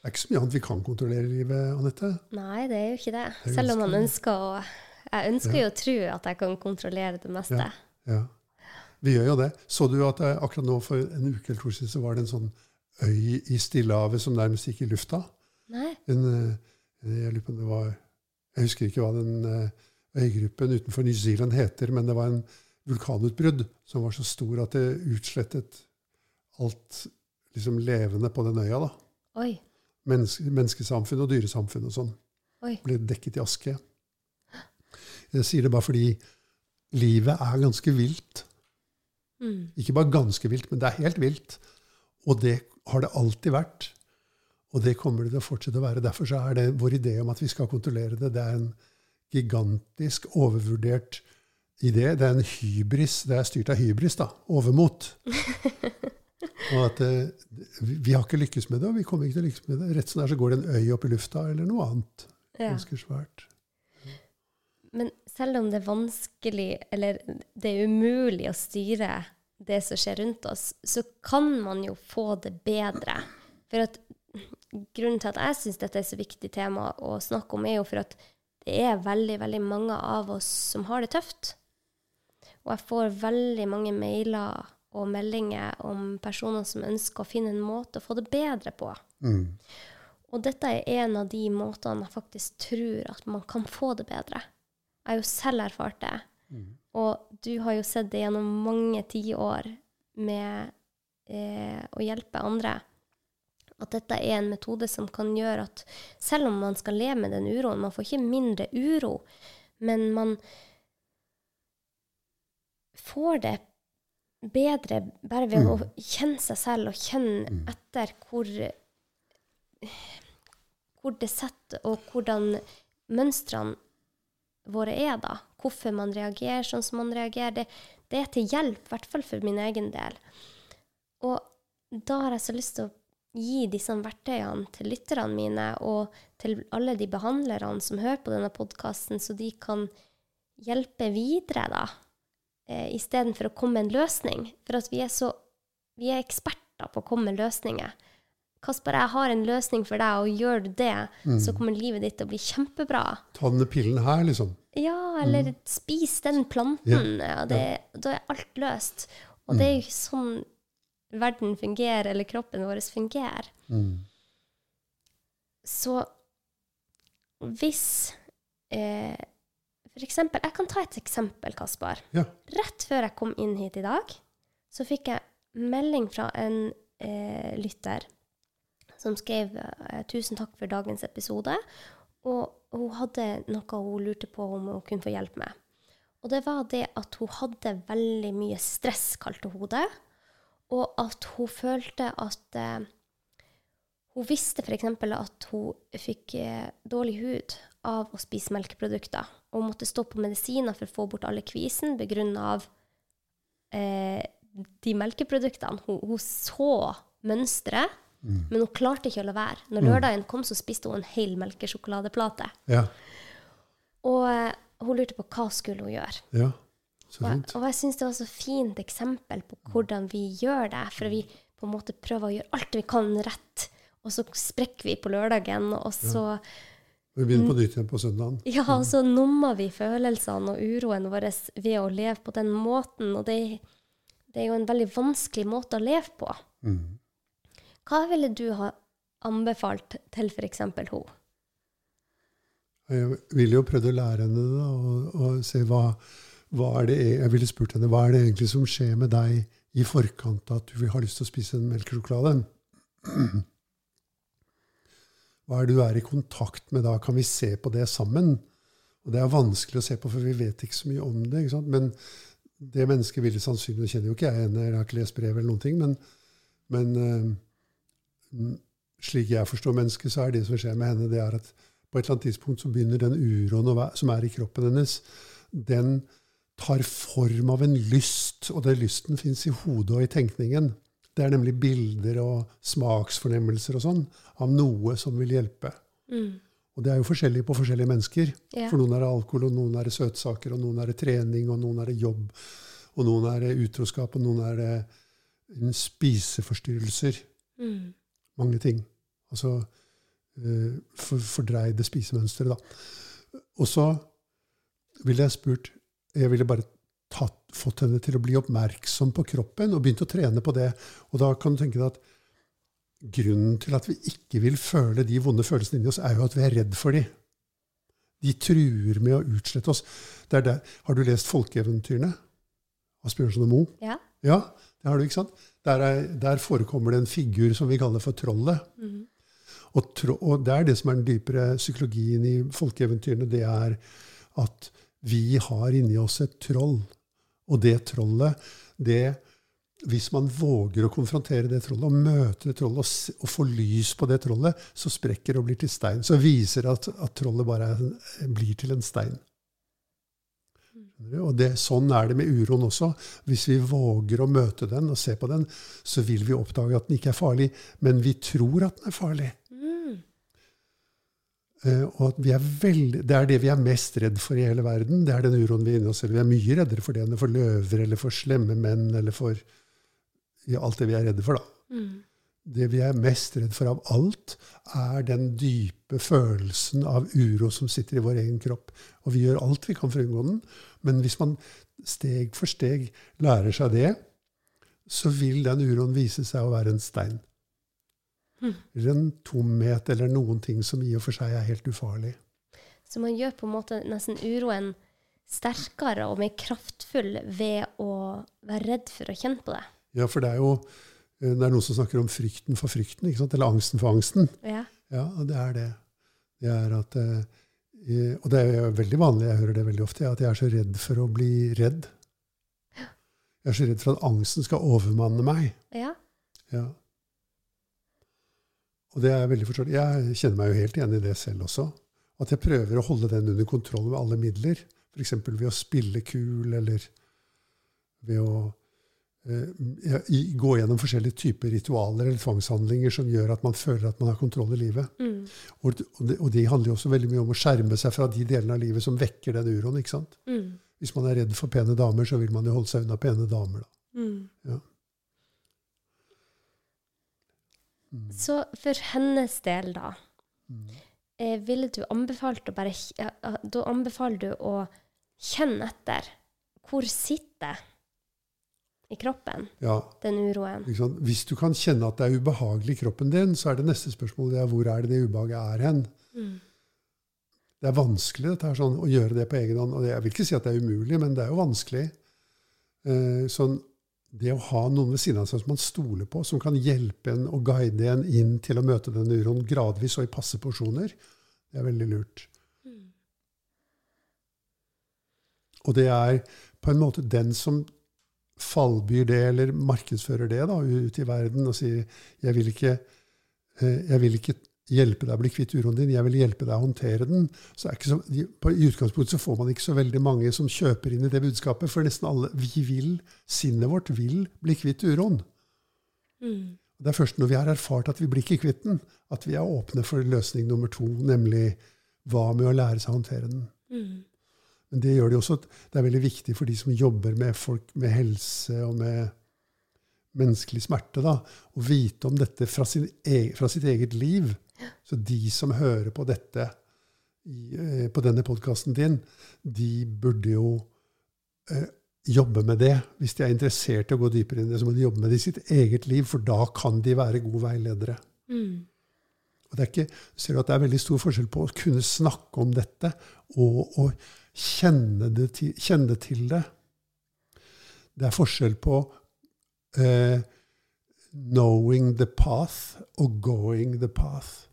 Det er ikke så mye annet vi kan kontrollere i livet, Anette. Nei, det er jo ikke det. Selv om man ønsker å Jeg ønsker ja. jo å tro at jeg kan kontrollere det meste. Ja. ja. Vi gjør jo det. Så du at akkurat nå for en uke eller to siden så var det en sånn øy i Stillehavet som nærmest gikk i lufta? Nei. En, eh, jeg lurer på om det var Jeg husker ikke hva den eh, øygruppen utenfor New Zealand heter, men det var en vulkanutbrudd som var så stor at det utslettet alt liksom levende på den øya. da. Oi. Menneske, menneskesamfunn og dyresamfunn og sånn. Oi. Ble dekket i aske. Jeg sier det bare fordi livet er ganske vilt. Mm. Ikke bare ganske vilt, men det er helt vilt. Og det har det alltid vært. Og det kommer det til å fortsette å være. Derfor er det vår idé om at vi skal kontrollere det, det er en gigantisk overvurdert idé. Det er en hybris. Det er styrt av hybris, da. Overmot. Og at eh, vi har ikke lykkes med det, og vi kommer ikke til å lykkes med det. Rett som det er, så går det en øy opp i lufta, eller noe annet. Ja. Ganske svært. Men selv om det er vanskelig, eller det er umulig å styre det som skjer rundt oss, så kan man jo få det bedre. For at Grunnen til at jeg syns dette er så viktig tema å snakke om, er jo for at det er veldig, veldig mange av oss som har det tøft. Og jeg får veldig mange mailer og meldinger om personer som ønsker å finne en måte å få det bedre på. Mm. Og dette er en av de måtene jeg faktisk tror at man kan få det bedre. Jeg har jo selv erfart det. Mm. Og du har jo sett det gjennom mange tiår med eh, å hjelpe andre. At dette er en metode som kan gjøre at selv om man skal leve med den uroen Man får ikke mindre uro, men man, får det bedre bare ved mm. å kjenne seg selv og kjenne mm. etter hvor hvor det setter, og hvordan mønstrene våre er, da. Hvorfor man reagerer sånn som man reagerer. Det, det er til hjelp, i hvert fall for min egen del. Og da har jeg så lyst til å gi disse verktøyene til lytterne mine og til alle de behandlerne som hører på denne podkasten, så de kan hjelpe videre, da, eh, istedenfor å komme med en løsning. For at vi er så Vi er eksperter på å komme med løsninger. Kasper, jeg har en løsning for deg, og gjør du det, så kommer livet ditt til å bli kjempebra. Ta denne pillen her, liksom. Ja, eller spis den planten. Ja, det, Da er alt løst. Og det er jo sånn verden fungerer, eller kroppen vår fungerer. Mm. Så hvis eh, For eksempel Jeg kan ta et eksempel, Kaspar. Ja. Rett før jeg kom inn hit i dag, så fikk jeg melding fra en eh, lytter som skrev eh, 'Tusen takk for dagens episode'. Og hun hadde noe hun lurte på om hun kunne få hjelp med. Og det var det at hun hadde veldig mye stress, kalte hun det. Og at hun følte at eh, Hun visste f.eks. at hun fikk eh, dårlig hud av å spise melkeprodukter. Og måtte stå på medisiner for å få bort alle kvisen begrunna av eh, de melkeproduktene. Hun, hun så mønsteret, men hun klarte ikke å la være. Når lørdagen kom, så spiste hun en hel melkesjokoladeplate. Ja. Og eh, hun lurte på hva skulle hun gjøre. ja. Og jeg, og jeg syns det var så fint eksempel på hvordan vi gjør det. For vi på en måte prøver å gjøre alt vi kan rett, og så sprekker vi på lørdagen. Og så, Vi begynner på nytt igjen på søndagen. ja, og så nummer vi følelsene og uroen vår ved å leve på den måten. Og det, det er jo en veldig vanskelig måte å leve på. Mm. Hva ville du ha anbefalt til f.eks. henne? Jeg ville jo prøvd å lære henne det, og, og se hva, hva er det e- Jeg ville spurt henne hva er det egentlig som skjer med deg i forkant av at du vil ha lyst til å spise en melkesjokolade. Hva er det du er i kontakt med da? Kan vi se på det sammen? Og det er vanskelig å se på, for vi vet ikke så mye om det. Men det mennesket ville sannsynlig det kjenner jo ikke jeg henne, jeg har ikke lest brev eller noen ting, men, men uh, slik jeg forstår mennesket, så er det som skjer med henne, det er at på et eller annet tidspunkt så begynner den uroen som er i kroppen hennes, den tar form av en lyst, og den lysten fins i hodet og i tenkningen. Det er nemlig bilder og smaksfornemmelser og sånn av noe som vil hjelpe. Mm. Og det er jo forskjellig på forskjellige mennesker. Ja. For noen er det alkohol, og noen er det søtsaker, og noen er det trening, og noen er det jobb, og noen er det utroskap, og noen er det spiseforstyrrelser. Mm. Mange ting. Altså eh, for, fordreide spisemønstre, da. Og så ville jeg spurt Jeg ville bare tatt, fått henne til å bli oppmerksom på kroppen og begynt å trene på det. Og da kan du tenke deg at grunnen til at vi ikke vil føle de vonde følelsene inni oss, er jo at vi er redd for de. De truer med å utslette oss. Det er der. Har du lest folkeeventyrene? Asbjørnsen og Moe? Ja. Ja, det har du, ikke sant? Der, er, der forekommer det en figur som vi kaller for trollet. Mm. Og, tro, og det er det som er den dypere psykologien i folkeeventyrene. Det er at vi har inni oss et troll. Og det trollet, det Hvis man våger å konfrontere det trollet og møte det trollet og, og få lys på det trollet, så sprekker det og blir til stein. Så viser det at, at trollet bare er, blir til en stein. Og det, sånn er det med uroen også. Hvis vi våger å møte den og se på den, så vil vi oppdage at den ikke er farlig, men vi tror at den er farlig. Eh, og at er Det er det vi er mest redd for i hele verden. Det er den uroen vi er inni oss selv. Vi er mye reddere for det enn for løver eller for slemme menn eller for ja, alt det vi er redde for. da. Mm. Det vi er mest redd for av alt, er den dype følelsen av uro som sitter i vår egen kropp. Og vi gjør alt vi kan for å unngå den. Men hvis man steg for steg lærer seg det, så vil den uroen vise seg å være en stein. Eller en tomhet, eller noen ting som i og for seg er helt ufarlig. Så man gjør på en måte nesten uroen sterkere og mer kraftfull ved å være redd for å kjenne på det. Ja, for det er jo eh, det er noen som snakker om frykten for frykten, eller angsten for angsten. Ja. Ja, det er det. Det er at eh, Og det er veldig vanlig, jeg hører det veldig ofte, at jeg er så redd for å bli redd. Jeg er så redd for at angsten skal overmanne meg. ja. Ja. Og det er veldig forståelig. Jeg kjenner meg jo helt igjen i det selv også. At jeg prøver å holde den under kontroll med alle midler. F.eks. ved å spille kul, eller ved å eh, gå gjennom forskjellige typer ritualer eller tvangshandlinger som gjør at man føler at man har kontroll i livet. Mm. Og, det, og det handler jo også veldig mye om å skjerme seg fra de delene av livet som vekker den uroen. ikke sant? Mm. Hvis man er redd for pene damer, så vil man jo holde seg unna pene damer. da. Mm. Ja. Så for hennes del, da, Mm. eh, ville du anbefalt å bare ja, ja, Da anbefaler du å kjenne etter. Hvor sitter i kroppen, Ja, den uroen? Hvis du kan kjenne at det er ubehagelig i kroppen din, så er det neste spørsmål det er, hvor er det det ubehaget er hen. Mm. Det er vanskelig dette her, sånn, å gjøre det på egen hånd. Og jeg vil ikke si at det er umulig, men det er jo vanskelig. Eh, sånn, det å ha noen ved siden av seg som man stoler på, som kan hjelpe en og guide en inn til å møte den uroen gradvis og i passe porsjoner, det er veldig lurt. Mm. Og det er på en måte den som fallbyr det, eller markedsfører det da, ut i verden og sier jeg vil ikke, eh, jeg vil ikke hjelpe deg å bli kvitt uroen din, jeg vil hjelpe deg å håndtere den. Så er ikke så, på, I utgangspunktet så får man ikke så veldig mange som kjøper inn i det budskapet, for nesten alle vi vil, sinnet vårt vil bli kvitt uroen. Mm. Det er først når vi har erfart at vi blir ikke kvitt den, at vi er åpne for løsning nummer to, nemlig hva med å lære seg å håndtere den. Mm. Men det gjør det også det er veldig viktig for de som jobber med folk med helse og med menneskelig smerte, da, å vite om dette fra, sin egen, fra sitt eget liv. Så de som hører på dette eh, på denne podkasten din, de burde jo eh, jobbe med det. Hvis de er interessert i å gå dypere inn i det, så må de jobbe med det i sitt eget liv, for da kan de være gode veiledere. Mm. Og det er ikke, ser du at det er veldig stor forskjell på å kunne snakke om dette og å kjenne det til, kjenne til det. Det er forskjell på eh, knowing the path og going the path.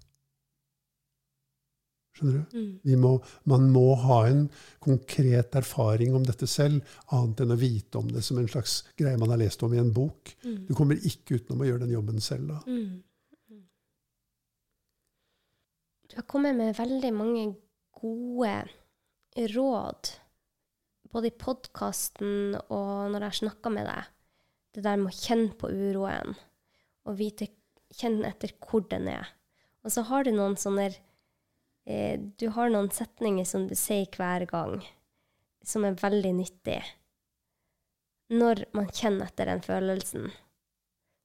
Skjønner du? Mm. Vi må, man må ha en konkret erfaring om dette selv, annet enn å vite om det som en slags greie man har lest om i en bok. Mm. Du kommer ikke utenom å gjøre den jobben selv da. Mm. Du har kommet med veldig mange gode råd, både i podkasten og når jeg snakker med deg. Det der med å kjenne på uroen og vite, kjenne etter hvor den er. Og så har du noen sånne eh, Du har noen setninger som du sier hver gang, som er veldig nyttig. Når man kjenner etter den følelsen,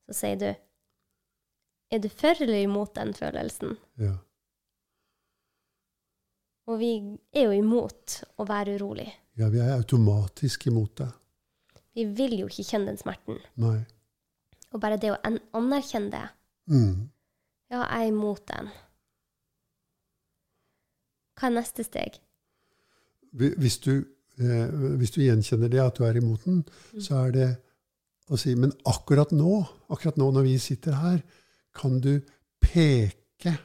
så sier du Er du for eller imot den følelsen? Ja. Og vi er jo imot å være urolig. ja, vi er automatisk imot det. Vi vil jo ikke kjenne den smerten. Nei. Og bare det å anerkjenne det Mm. Ja, jeg er imot den. Hva er neste steg? Hvis du, eh, hvis du gjenkjenner det, at du er imot den, så er det å si Men akkurat nå, akkurat nå når vi sitter her, kan du peke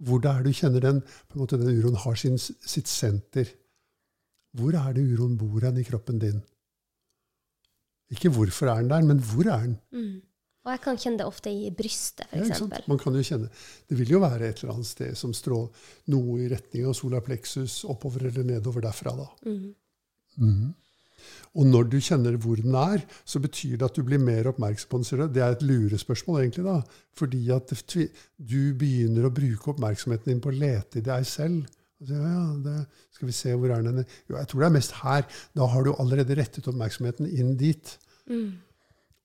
hvor det er du kjenner den på en måte den uroen har sin, sitt senter. Hvor er det uroen bor hen i kroppen din? Ikke hvorfor er den der, men hvor er den? Mm. Og jeg kan kjenne det ofte i brystet, f.eks. Ja, Man kan jo kjenne, Det vil jo være et eller annet sted som strår noe i retning av solar plexus, oppover eller nedover derfra. da. Mm. Mm. Og når du kjenner hvor den er, så betyr det at du blir mer oppmerksom på den. ser du? Det er et lurespørsmål, egentlig. da. Fordi at du begynner å bruke oppmerksomheten din på å lete i deg selv. Og så, ja, det, skal vi se, hvor er den? Jo, jeg tror det er mest her. Da har du allerede rettet oppmerksomheten inn dit. Mm.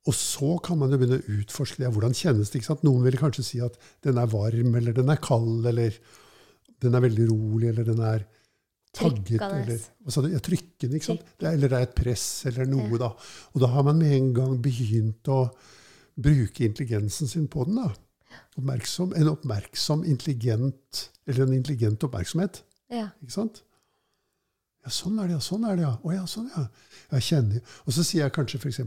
Og så kan man jo begynne å utforske det. Hvordan kjennes det? ikke sant? Noen vil kanskje si at den er varm, eller den er kald, eller den er veldig rolig, eller den er tagget, eller altså. Ja, trykkende, ikke sant? Det er, eller det er et press, eller noe, Ja. da. Og da har man med en gang begynt å bruke intelligensen sin på den. da. Oppmerksom, en oppmerksom, intelligent, eller en intelligent oppmerksomhet. Ja. Ikke sant? Ja, sånn er det, ja. Sånn er det, ja. Å ja, sånn, ja. Jeg kjenner. Og så sier jeg kanskje f.eks.: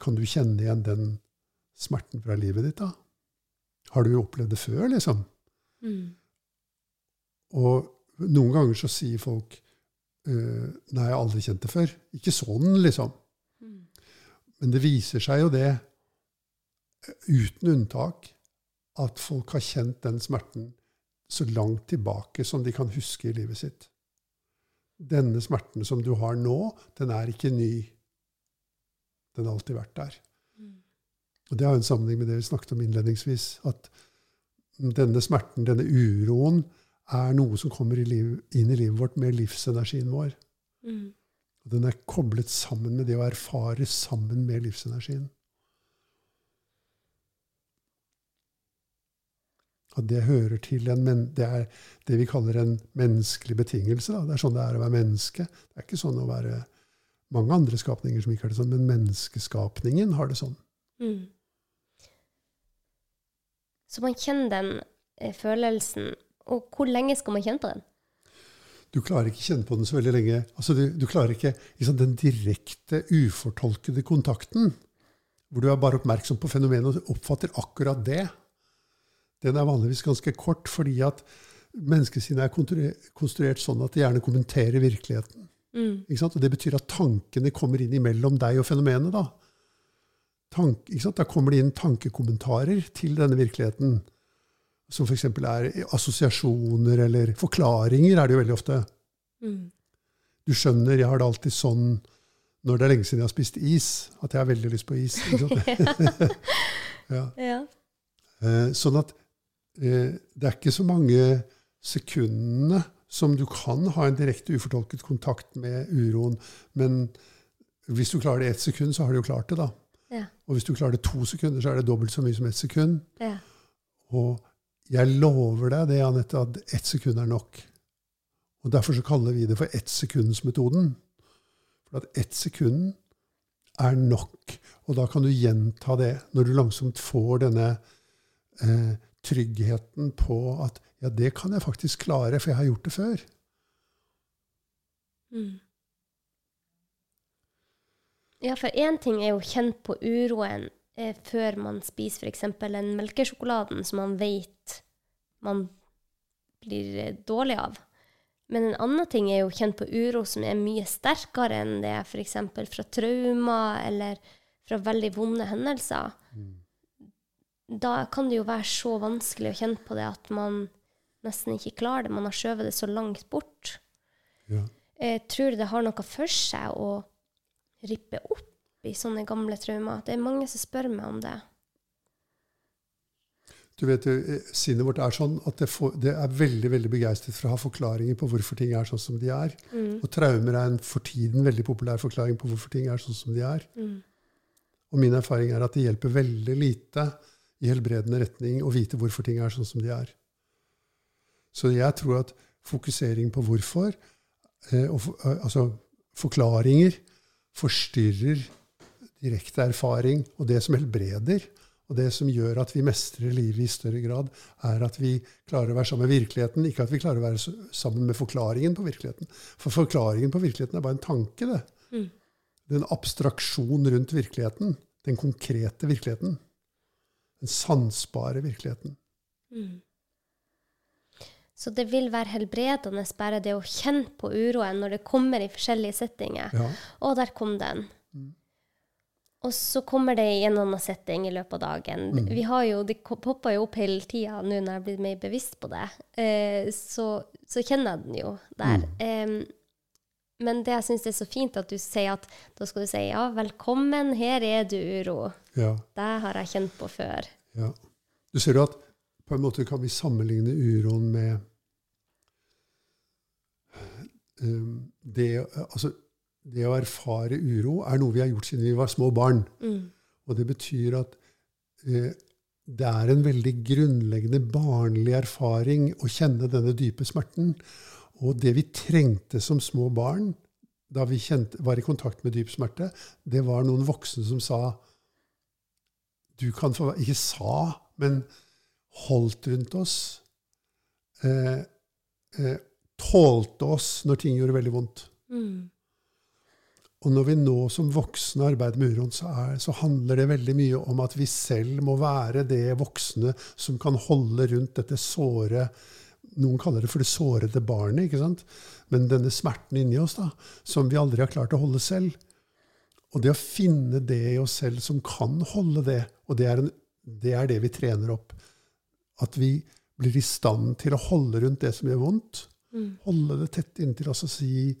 Kan du kjenne igjen den smerten fra livet ditt, da? Har du opplevd det før, liksom? Mm. Og noen ganger så sier folk uh, Nei, jeg har aldri kjent det før. Ikke sånn, liksom. Mm. Men det viser seg jo det, uten unntak, at folk har kjent den smerten så langt tilbake som de kan huske i livet sitt. Denne smerten som du har nå, den er ikke ny. Den har alltid vært der. Og Det har en sammenheng med det vi snakket om innledningsvis. At denne smerten, denne uroen, er noe som kommer i liv, inn i livet vårt med livsenergien vår. Mm. Og den er koblet sammen med det å erfare sammen med livsenergien. At det hører til en men, Det er det vi kaller en menneskelig betingelse. Da. Det er sånn det er å være menneske. Det er ikke sånn å være mange andre skapninger som ikke har det sånn, men menneskeskapningen har det sånn. Mm. Så man kjenner den eh, følelsen. Og hvor lenge skal man kjenne på den? Du klarer ikke kjenne på den så veldig lenge. Altså, du, du klarer ikke liksom, den direkte, ufortolkede kontakten, hvor du er bare oppmerksom på fenomenet og oppfatter akkurat det. Den er vanligvis ganske kort, fordi at menneskesinnet er konstruert sånn at det gjerne kommenterer virkeligheten. Mm. Og det betyr at tankene kommer inn imellom deg og fenomenet. da. Tank, da kommer det inn tankekommentarer til denne virkeligheten. Som f.eks. er assosiasjoner eller forklaringer, er det jo veldig ofte. Mm. Du skjønner, jeg har det alltid sånn når det er lenge siden jeg har spist is, at jeg har veldig lyst på is. ja. ja. Eh, sånn at eh, det er ikke så mange sekundene som du kan ha en direkte ufortolket kontakt med uroen. Men hvis du klarer det i ett sekund, så har du jo klart det, da. Ja. Og hvis du klarer det to sekunder, så er det dobbelt så mye som ett sekund. Ja. Og jeg lover deg det, Anette, at ett sekund er nok. Og Derfor så kaller vi det for ettsekundsmetoden. For at ett sekund er nok. Og da kan du gjenta det når du langsomt får denne eh, tryggheten på at ja, det kan jeg faktisk klare, for jeg har gjort det før. Mm. Ja, for én ting er jo kjent på uroen eh, før man spiser f.eks. den melkesjokoladen som man vet man blir eh, dårlig av. Men en annen ting er jo kjent på uro som er mye sterkere enn det f.eks. fra traumer eller fra veldig vonde hendelser. Mm. Da kan det jo være så vanskelig å kjenne på det at man nesten ikke klarer det. Man har skjøvet det så langt bort. Ja. Jeg tror det har noe for seg å rippe opp i sånne gamle traumer. Det er mange som spør meg om det. Du vet, eh, Sinnet vårt er sånn at det, får, det, er veldig veldig begeistret for å ha forklaringer på hvorfor ting er sånn som de er. Mm. Og traumer er en for tiden veldig populær forklaring på hvorfor ting er sånn som de er. Mm. Og min erfaring er at det hjelper veldig lite i helbredende retning å vite hvorfor ting er sånn som de er. Så jeg tror at fokusering på hvorfor, eh, og, eh, altså forklaringer, forstyrrer direkte erfaring. Og det som helbreder, og det som gjør at vi mestrer livet i større grad, er at vi klarer å være sammen med virkeligheten, ikke at vi klarer å være sammen med forklaringen på virkeligheten. For forklaringen på virkeligheten er bare en tanke. det. Mm. Det er en abstraksjon rundt virkeligheten. Den konkrete virkeligheten. Den sansbare virkeligheten. Mm. Så det vil være helbredende bare det å kjenne på uroen når det kommer i forskjellige settinger. Ja. Og der kom den. Mm. Og så kommer det i en annen setting i løpet av dagen. Mm. Vi har jo, Det popper jo opp hele tida nå når jeg blir mer bevisst på det. Eh, så, så, kjenner jeg den jo der. Mm. Eh, men det jeg syns er så fint, at du sier at da skal du si ja, velkommen, her er du, uro. Ja. Det har jeg kjent på før. Ja. Du ser jo at på en måte kan vi sammenligne uroen med det, altså, det, å erfare uro er noe vi har gjort siden vi var små barn. Mm. Og det betyr at eh, det er en veldig grunnleggende barnlig erfaring å kjenne denne dype smerten. Og det vi trengte som små barn da vi kjente, var i kontakt med dyp smerte, det var noen voksne som sa du kan få, Ikke sa, men holdt rundt oss. Eh, eh, tålte oss når ting gjorde veldig vondt. Mm. Og når vi nå som voksne arbeider med uroen, så, er, så, handler det veldig mye om at vi selv må være det voksne som kan holde rundt dette såre Noen kaller det for det sårede barnet, ikke sant? men denne smerten inni oss da, som vi aldri har klart å holde selv. Og det å finne det i oss selv som kan holde det, og det er, en, det, er det vi trener opp at vi blir i stand til å holde rundt det som gjør vondt. Mm. Holde det tett inntil oss og si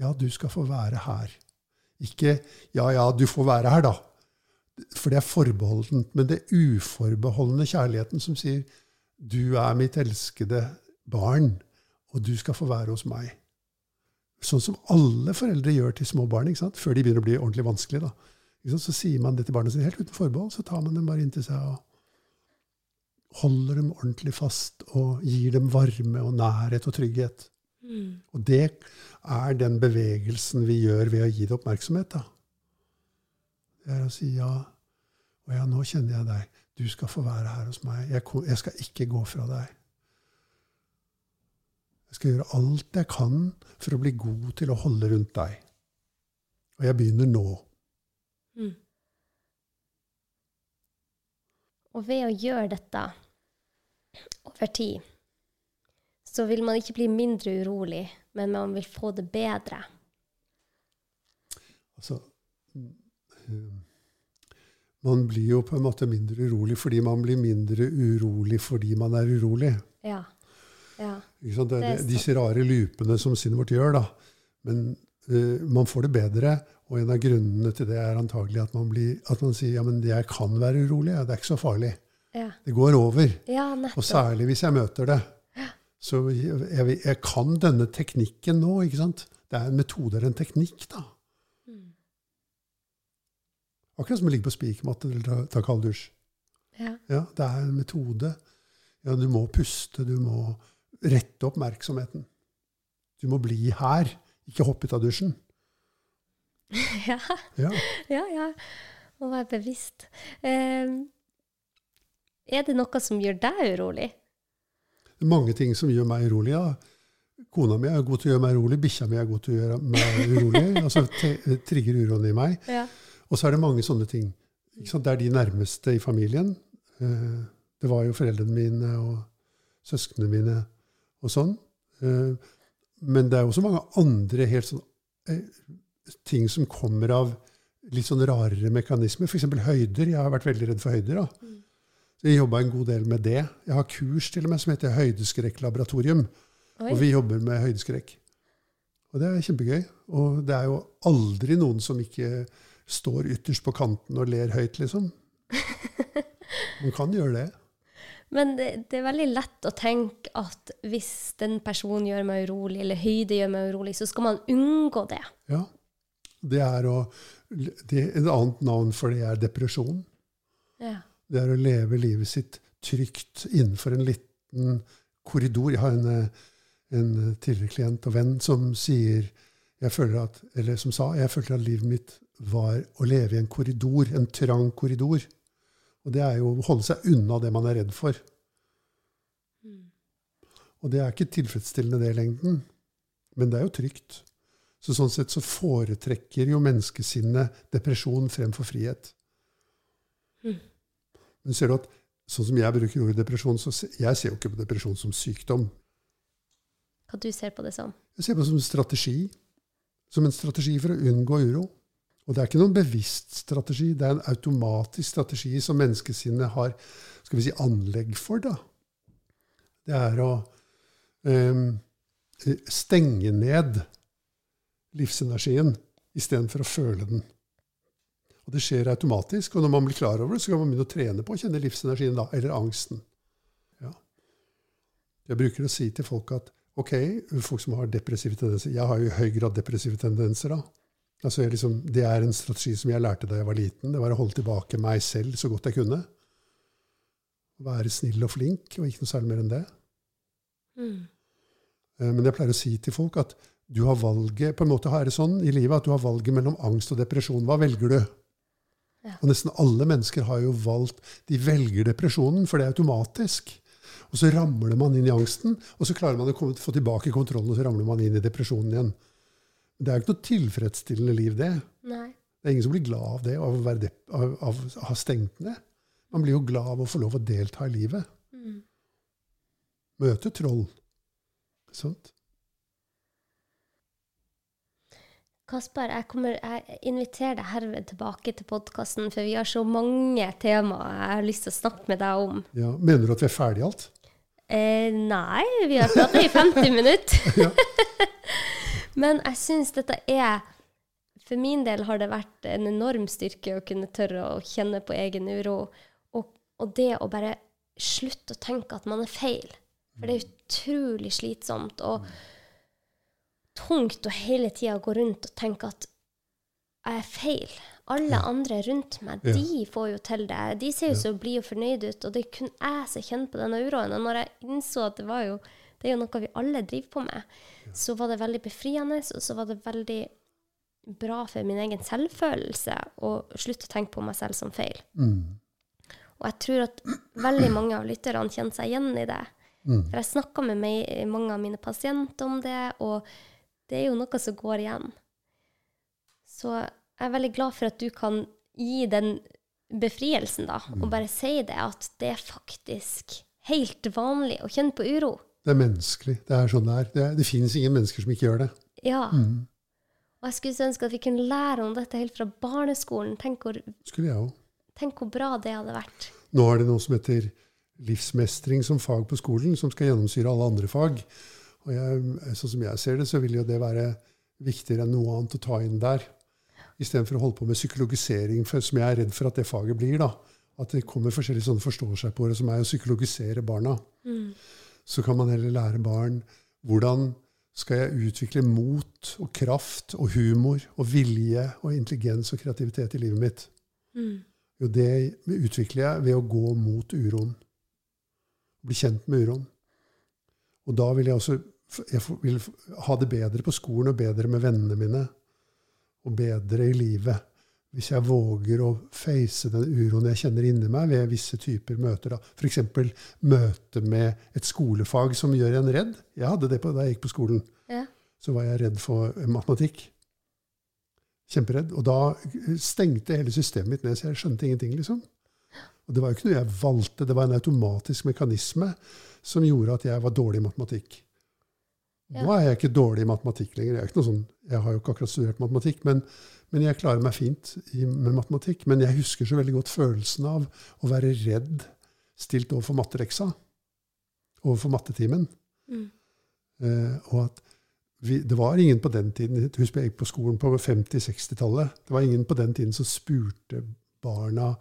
ja, du skal få være her. Ikke ja, ja, du får være her, da. For det er forbeholdent. Men det uforbeholdne kjærligheten som sier du er mitt elskede barn, og du skal få være hos meg. Sånn som alle foreldre gjør til små barn før de begynner å bli ordentlig vanskelige. da. Så sier man det til barnet sitt helt uten forbehold. Så tar man dem bare inntil seg og holder dem ordentlig fast og gir dem varme og nærhet og trygghet. Mm. Og det er den bevegelsen vi gjør ved å gi det oppmerksomhet. da. Det er å si ja. Og ja, nå kjenner jeg deg. Du skal få være her hos meg. Jeg, jeg skal ikke gå fra deg. Jeg skal gjøre alt jeg kan for å bli god til å holde rundt deg. Og jeg begynner nå. Mm. Og ved å gjøre dette over tid, så vil man ikke bli mindre urolig, men man vil få det bedre. Altså eh, Man blir jo på en måte mindre urolig fordi man blir mindre urolig fordi man er urolig. Ja. Ja. Ikke sant? Det, Det er er disse rare loopene som sinnet vårt gjør. da. Men man får det bedre, og en av grunnene til det er antagelig at man, blir, at man sier ja, men jeg kan være urolig, det er ikke så farlig. Ja, Det går over. ja Og særlig hvis jeg møter det. Så jeg, jeg, jeg kan denne teknikken nå. ikke sant? Det er en metode eller en teknikk. da. Mm. Akkurat som å ligge på spikermatte eller ta, ta kald dusj. Ja. Ja, det er en metode. Ja, du må puste, du må rette oppmerksomheten. Du må bli her, ikke hoppe ut av dusjen. ja. Ja. Ja, ja. Å være bevisst. Um, er det noe som gjør deg urolig? Det er mange ting som gjør meg urolig. Ja. Kona mi er god til å gjøre meg urolig, bikkja mi er god til å gjøre meg urolig. altså te- trigger uroen i meg. Ja. Og så er det mange sånne ting. Ikke sant? Det er de nærmeste i familien. Eh, Det var jo foreldrene mine og søsknene mine og sånn. Eh, Men det er også mange andre helt sånn, eh, ting som kommer av litt sånn rarere mekanismer. F.eks. høyder. Jeg har vært veldig redd for høyder. da. Så jeg jobba en god del med det. Jeg har kurs til og med som heter Høydeskrekklaboratorium. Og vi jobber med høydeskrekk. Og det er kjempegøy. Og det er jo aldri noen som ikke står ytterst på kanten og ler høyt, liksom. Man kan gjøre det. Men det, det er veldig lett å tenke at hvis den personen gjør meg urolig, eller høyde gjør meg urolig, så skal man unngå det. Ja. Det er å det, Et annet navn for det er depresjon. Ja. Det er å leve livet sitt trygt innenfor en liten korridor. Jeg har en, en tidligere klient og venn som sier jeg føler at, eller som sa jeg følte at livet mitt var å leve i en korridor, en trang korridor. Og det er jo å holde seg unna det man er redd for. Og det er ikke tilfredsstillende det i lengden, men det er jo trygt. Så sånn sett så foretrekker jo menneskesinnet depresjon fremfor frihet. Mm. Men ser du at sånn som jeg bruker ordet depresjon, så ser jeg ser jo ikke på depresjon som sykdom. Hva du ser på det som. Jeg ser på det som en strategi. Som en strategi for å unngå uro. Og det er ikke noen bevisst strategi, det er en automatisk strategi som menneskesinnet har skal vi si, anlegg for. da. Det er å um, stenge ned livsenergien istedenfor å føle den. Og Det skjer automatisk, og når man blir klar over det, så kan man begynne å trene på å kjenne livsenergien, da, eller angsten. Ja. Jeg bruker å si til folk at ok, folk som har depressive tendenser Jeg har jo i høy grad depressive tendenser. da. Altså liksom, Det er en strategi som jeg lærte da jeg var liten. Det var å holde tilbake meg selv så godt jeg kunne. Være snill og flink, og ikke noe særlig mer enn det. Mm. Eh, Men jeg pleier å si til folk at du har valget på en måte er det sånn i livet at du har valget mellom angst og depresjon. Hva velger du? Ja. Og nesten alle mennesker har jo valgt De velger depresjonen, for det er automatisk. Og så ramler man inn i angsten, og så klarer man å komme, få tilbake kontrollen, og så ramler man inn i depresjonen igjen. Det er jo ikke noe tilfredsstillende liv, det. Nei. Det er ingen som blir glad av det, av å, være dep av, av å ha stengt ned. Man blir jo glad av å få lov å delta i livet. Mm. Møte troll. Sånt. Kasper, jeg, kommer, jeg inviterer deg herved tilbake til podkasten, for vi har så mange temaer jeg har lyst til å snakke med deg om. Ja, Mener du at vi er ferdige alt? Eh, nei, vi har pratet i 50 minutter. Men jeg syns dette er For min del har det vært en enorm styrke å kunne tørre å kjenne på egen uro. Og, og det å bare slutte å tenke at man er feil. For det er utrolig slitsomt. og tungt å hele tida gå rundt og tenke at jeg er feil. Alle Ja. andre rundt meg, Ja. de får jo til det. De ser jo så blide og fornøyde ut, og det er kun jeg som kjenner på denne uroen. Og når jeg innså at det var jo det er jo noe vi alle driver på med, så var det veldig befriende, og så var det veldig bra for min egen selvfølelse å slutte å tenke på meg selv som feil. Mm. Og jeg tror at veldig mange av lytterne kjenner seg igjen i det. Mm. For jeg snakka med meg, mange av mine pasienter om det, og det er jo noe som går igjen. Så jeg er veldig glad for at du kan gi den befrielsen, da, og bare si det, at det er faktisk helt vanlig å kjenne på uro. Det er menneskelig. Det er sånn det er. Det, det finnes ingen mennesker som ikke gjør det. Ja. Mm. Og jeg skulle ønske at vi kunne lære om dette helt fra barneskolen. Tenk hvor, Skulle jeg òg. tenk hvor bra det hadde vært. Nå er det noe som heter livsmestring som fag på skolen, som skal gjennomsyre alle andre fag. Og jeg, sånn som jeg ser det, så vil jo det være viktigere enn noe annet å ta inn der. Istedenfor å holde på med psykologisering, som jeg er redd for at det faget blir. da. At det kommer forskjellige sånne forståelser på det, som er å psykologisere barna. Så kan man heller lære barn hvordan skal jeg utvikle mot og kraft og humor og vilje og intelligens og kreativitet i livet mitt. Mm. Jo, det utvikler jeg ved å gå mot uroen. Bli kjent med uroen. Og da vil jeg også jeg vil ha det bedre på skolen og bedre med vennene mine. Og bedre i livet. Hvis jeg våger å face den uroen jeg kjenner inni meg ved visse typer møter. F.eks. møte med et skolefag som gjør en redd. Jeg hadde det på, da jeg gikk på skolen. Ja. Så var jeg redd for matematikk. Kjemperedd. Og da stengte hele systemet mitt ned, så jeg skjønte ingenting. liksom. Og det var jo ikke noe jeg valgte, det var en automatisk mekanisme som gjorde at jeg var dårlig i matematikk. Ja. Nå er jeg ikke dårlig i matematikk lenger. Jeg, sånn, jeg har jo ikke akkurat studert matematikk, men, men jeg klarer meg fint i, med matematikk. Men jeg husker så veldig godt følelsen av å være redd stilt overfor mattereksa, Overfor mattetimen. Mm. Eh, og at vi, det var ingen på den tiden Husk jeg gikk på skolen på 50-60-tallet. Det var ingen på den tiden som spurte barna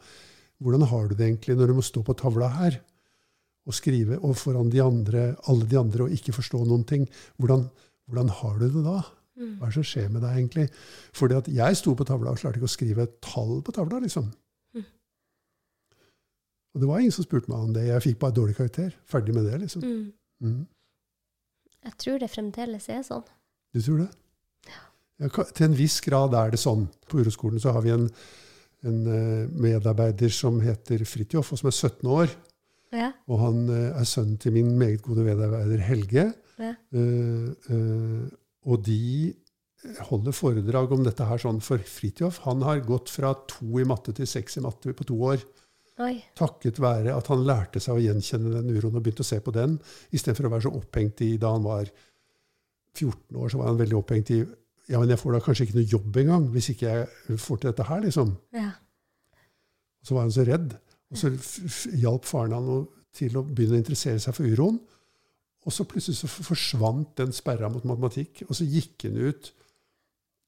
hvordan har du det egentlig når du må stå på tavla her og skrive og foran de andre, alle de andre og ikke forstå noen ting. Hvordan, hvordan har du det da? Mm. Hva er det som skjer med deg egentlig? Fordi at jeg sto på tavla og klarte ikke å skrive et tall på tavla, liksom. Mm. Og det var ingen som spurte meg om det. Jeg fikk bare dårlig karakter. Ferdig med det, liksom. Mm. Mm. Jeg tror det fremdeles er sånn. Du tror det? Ja, Ja, til en viss grad er det sånn. På Uroskolen så har vi en, en eh, medarbeider som heter Fridtjof, og som er 17 år. Ja. Og han eh, er sønnen til min meget gode medarbeider Helge. Ja. Eh, eh, og de holder foredrag om dette her sånn for Fridtjof. Han har gått fra to i matte til seks i matte på to år. Oi. Takket være at han lærte seg å gjenkjenne den uroen og begynte å se på den, istedenfor å være så opphengt i Da han var 14 år, så var han veldig opphengt i ja, men jeg får da kanskje ikke noe jobb engang hvis ikke jeg får til dette her, liksom. Ja. Så var han så redd. Og så hjalp faren han til å begynne å interessere seg for uroen. Og så plutselig så forsvant den sperra mot matematikk, og så gikk han ut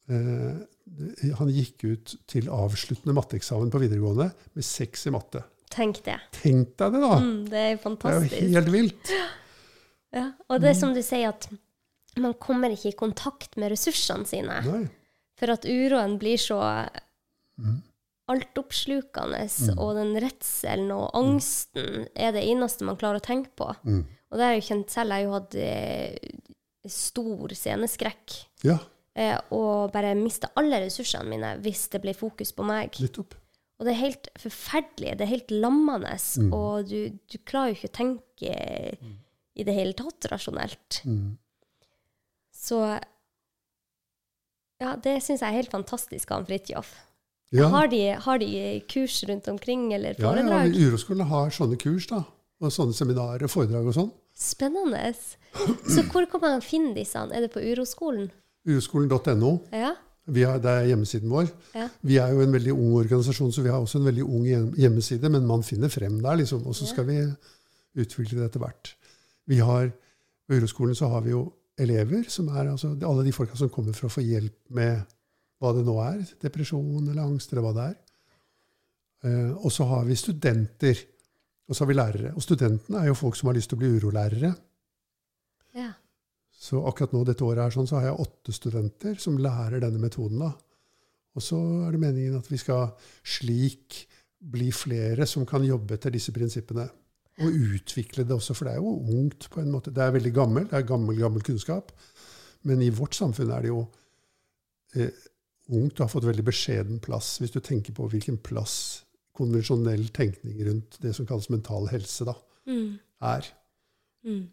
eh, Han gikk ut til avsluttende matteeksamen på videregående med seks i matte. Tenk det. Tenk deg det, da! Mm, det er Det er jo helt vilt. Ja. Og det er som du sier, at man kommer ikke i kontakt med ressursene sine. Nei. For at uroen blir så Mm. Altoppslukende, Mm. og den redselen og angsten er det eneste man klarer å tenke på. Mm. Og det har jeg jo kjent selv. Jeg har jo hatt eh, stor sceneskrekk. Ja, Eh, og bare mista alle ressursene mine hvis det ble fokus på meg. nettopp. Og det er helt forferdelig. Det er helt lammende. Mm. Og du, du klarer jo ikke å tenke i det hele tatt rasjonelt. Mm. Så ja, det syns jeg er helt fantastisk av Fridtjof. Ja, Har, de, har de kurs rundt omkring, eller ja, ja, Uroskolen har sånne kurs, da. Og sånne seminarer foredrag og sånn. Spennende. Så hvor kan man finne disse? Er det på Uroskolen? Uroskolen.no. Ja? Vi har, det er hjemmesiden vår. Ja. Vi er jo en veldig ung organisasjon, så vi har også en veldig ung hjemmeside, men man finner frem der, liksom. Og så skal vi utvikle det etter hvert. Vi har, På Uroskolen så har vi jo elever, som er altså alle de folka som kommer for å få hjelp med hva det nå er. Depresjon eller angst eller hva det er. Eh, og så har vi studenter. Og så har vi lærere. Og studentene er jo folk som har lyst til å bli urolærere. Ja. Så akkurat nå dette året her sånn, så har jeg åtte studenter som lærer denne metoden. da. Og så er det meningen at vi skal slik bli flere som kan jobbe etter disse prinsippene. Og utvikle det også, for det er jo ungt på en måte. Det er veldig gammel, det er gammel, gammel kunnskap. Men i vårt samfunn er det jo eh, ungt og har fått veldig beskjeden plass, hvis du tenker på hvilken plass konvensjonell tenkning rundt det som kalles mental helse, da, Mm. er. Mm.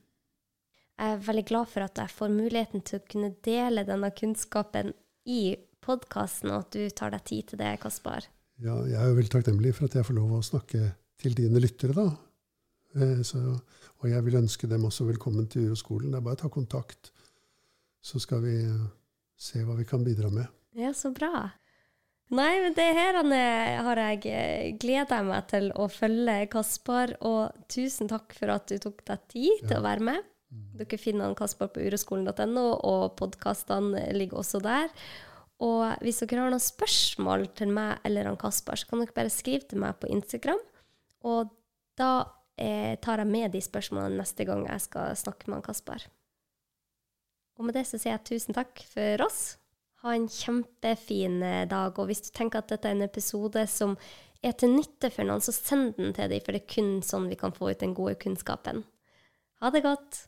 Jeg er veldig glad for at jeg får muligheten til å kunne dele denne kunnskapen i podkasten, og at du tar deg tid til det, Kaspar. Ja, jeg er jo veldig takknemlig for at jeg får lov å snakke til dine lyttere, da. Eh, Så, og jeg vil ønske dem også velkommen til Uroskolen. Det er bare å ta kontakt, så skal vi se hva vi kan bidra med. Ja, så bra. Nei, men det her har jeg gleda meg til å følge Kaspar, og tusen takk for at du tok deg tid til Ja. å være med. Dere finner han Kaspar på uroskolen.no, og podkastene ligger også der. Og hvis dere har noen spørsmål til meg eller han Kaspar, så kan dere bare skrive til meg på Instagram. Og da eh, tar jeg med de spørsmålene neste gang jeg skal snakke med han Kaspar. Og med det så sier jeg tusen takk for oss. En kjempefin eh, dag. Og hvis du tenker at dette er en episode som er til nytte for noen, så send den til dem, for det er kun sånn vi kan få ut den gode kunnskapen. Ha det godt.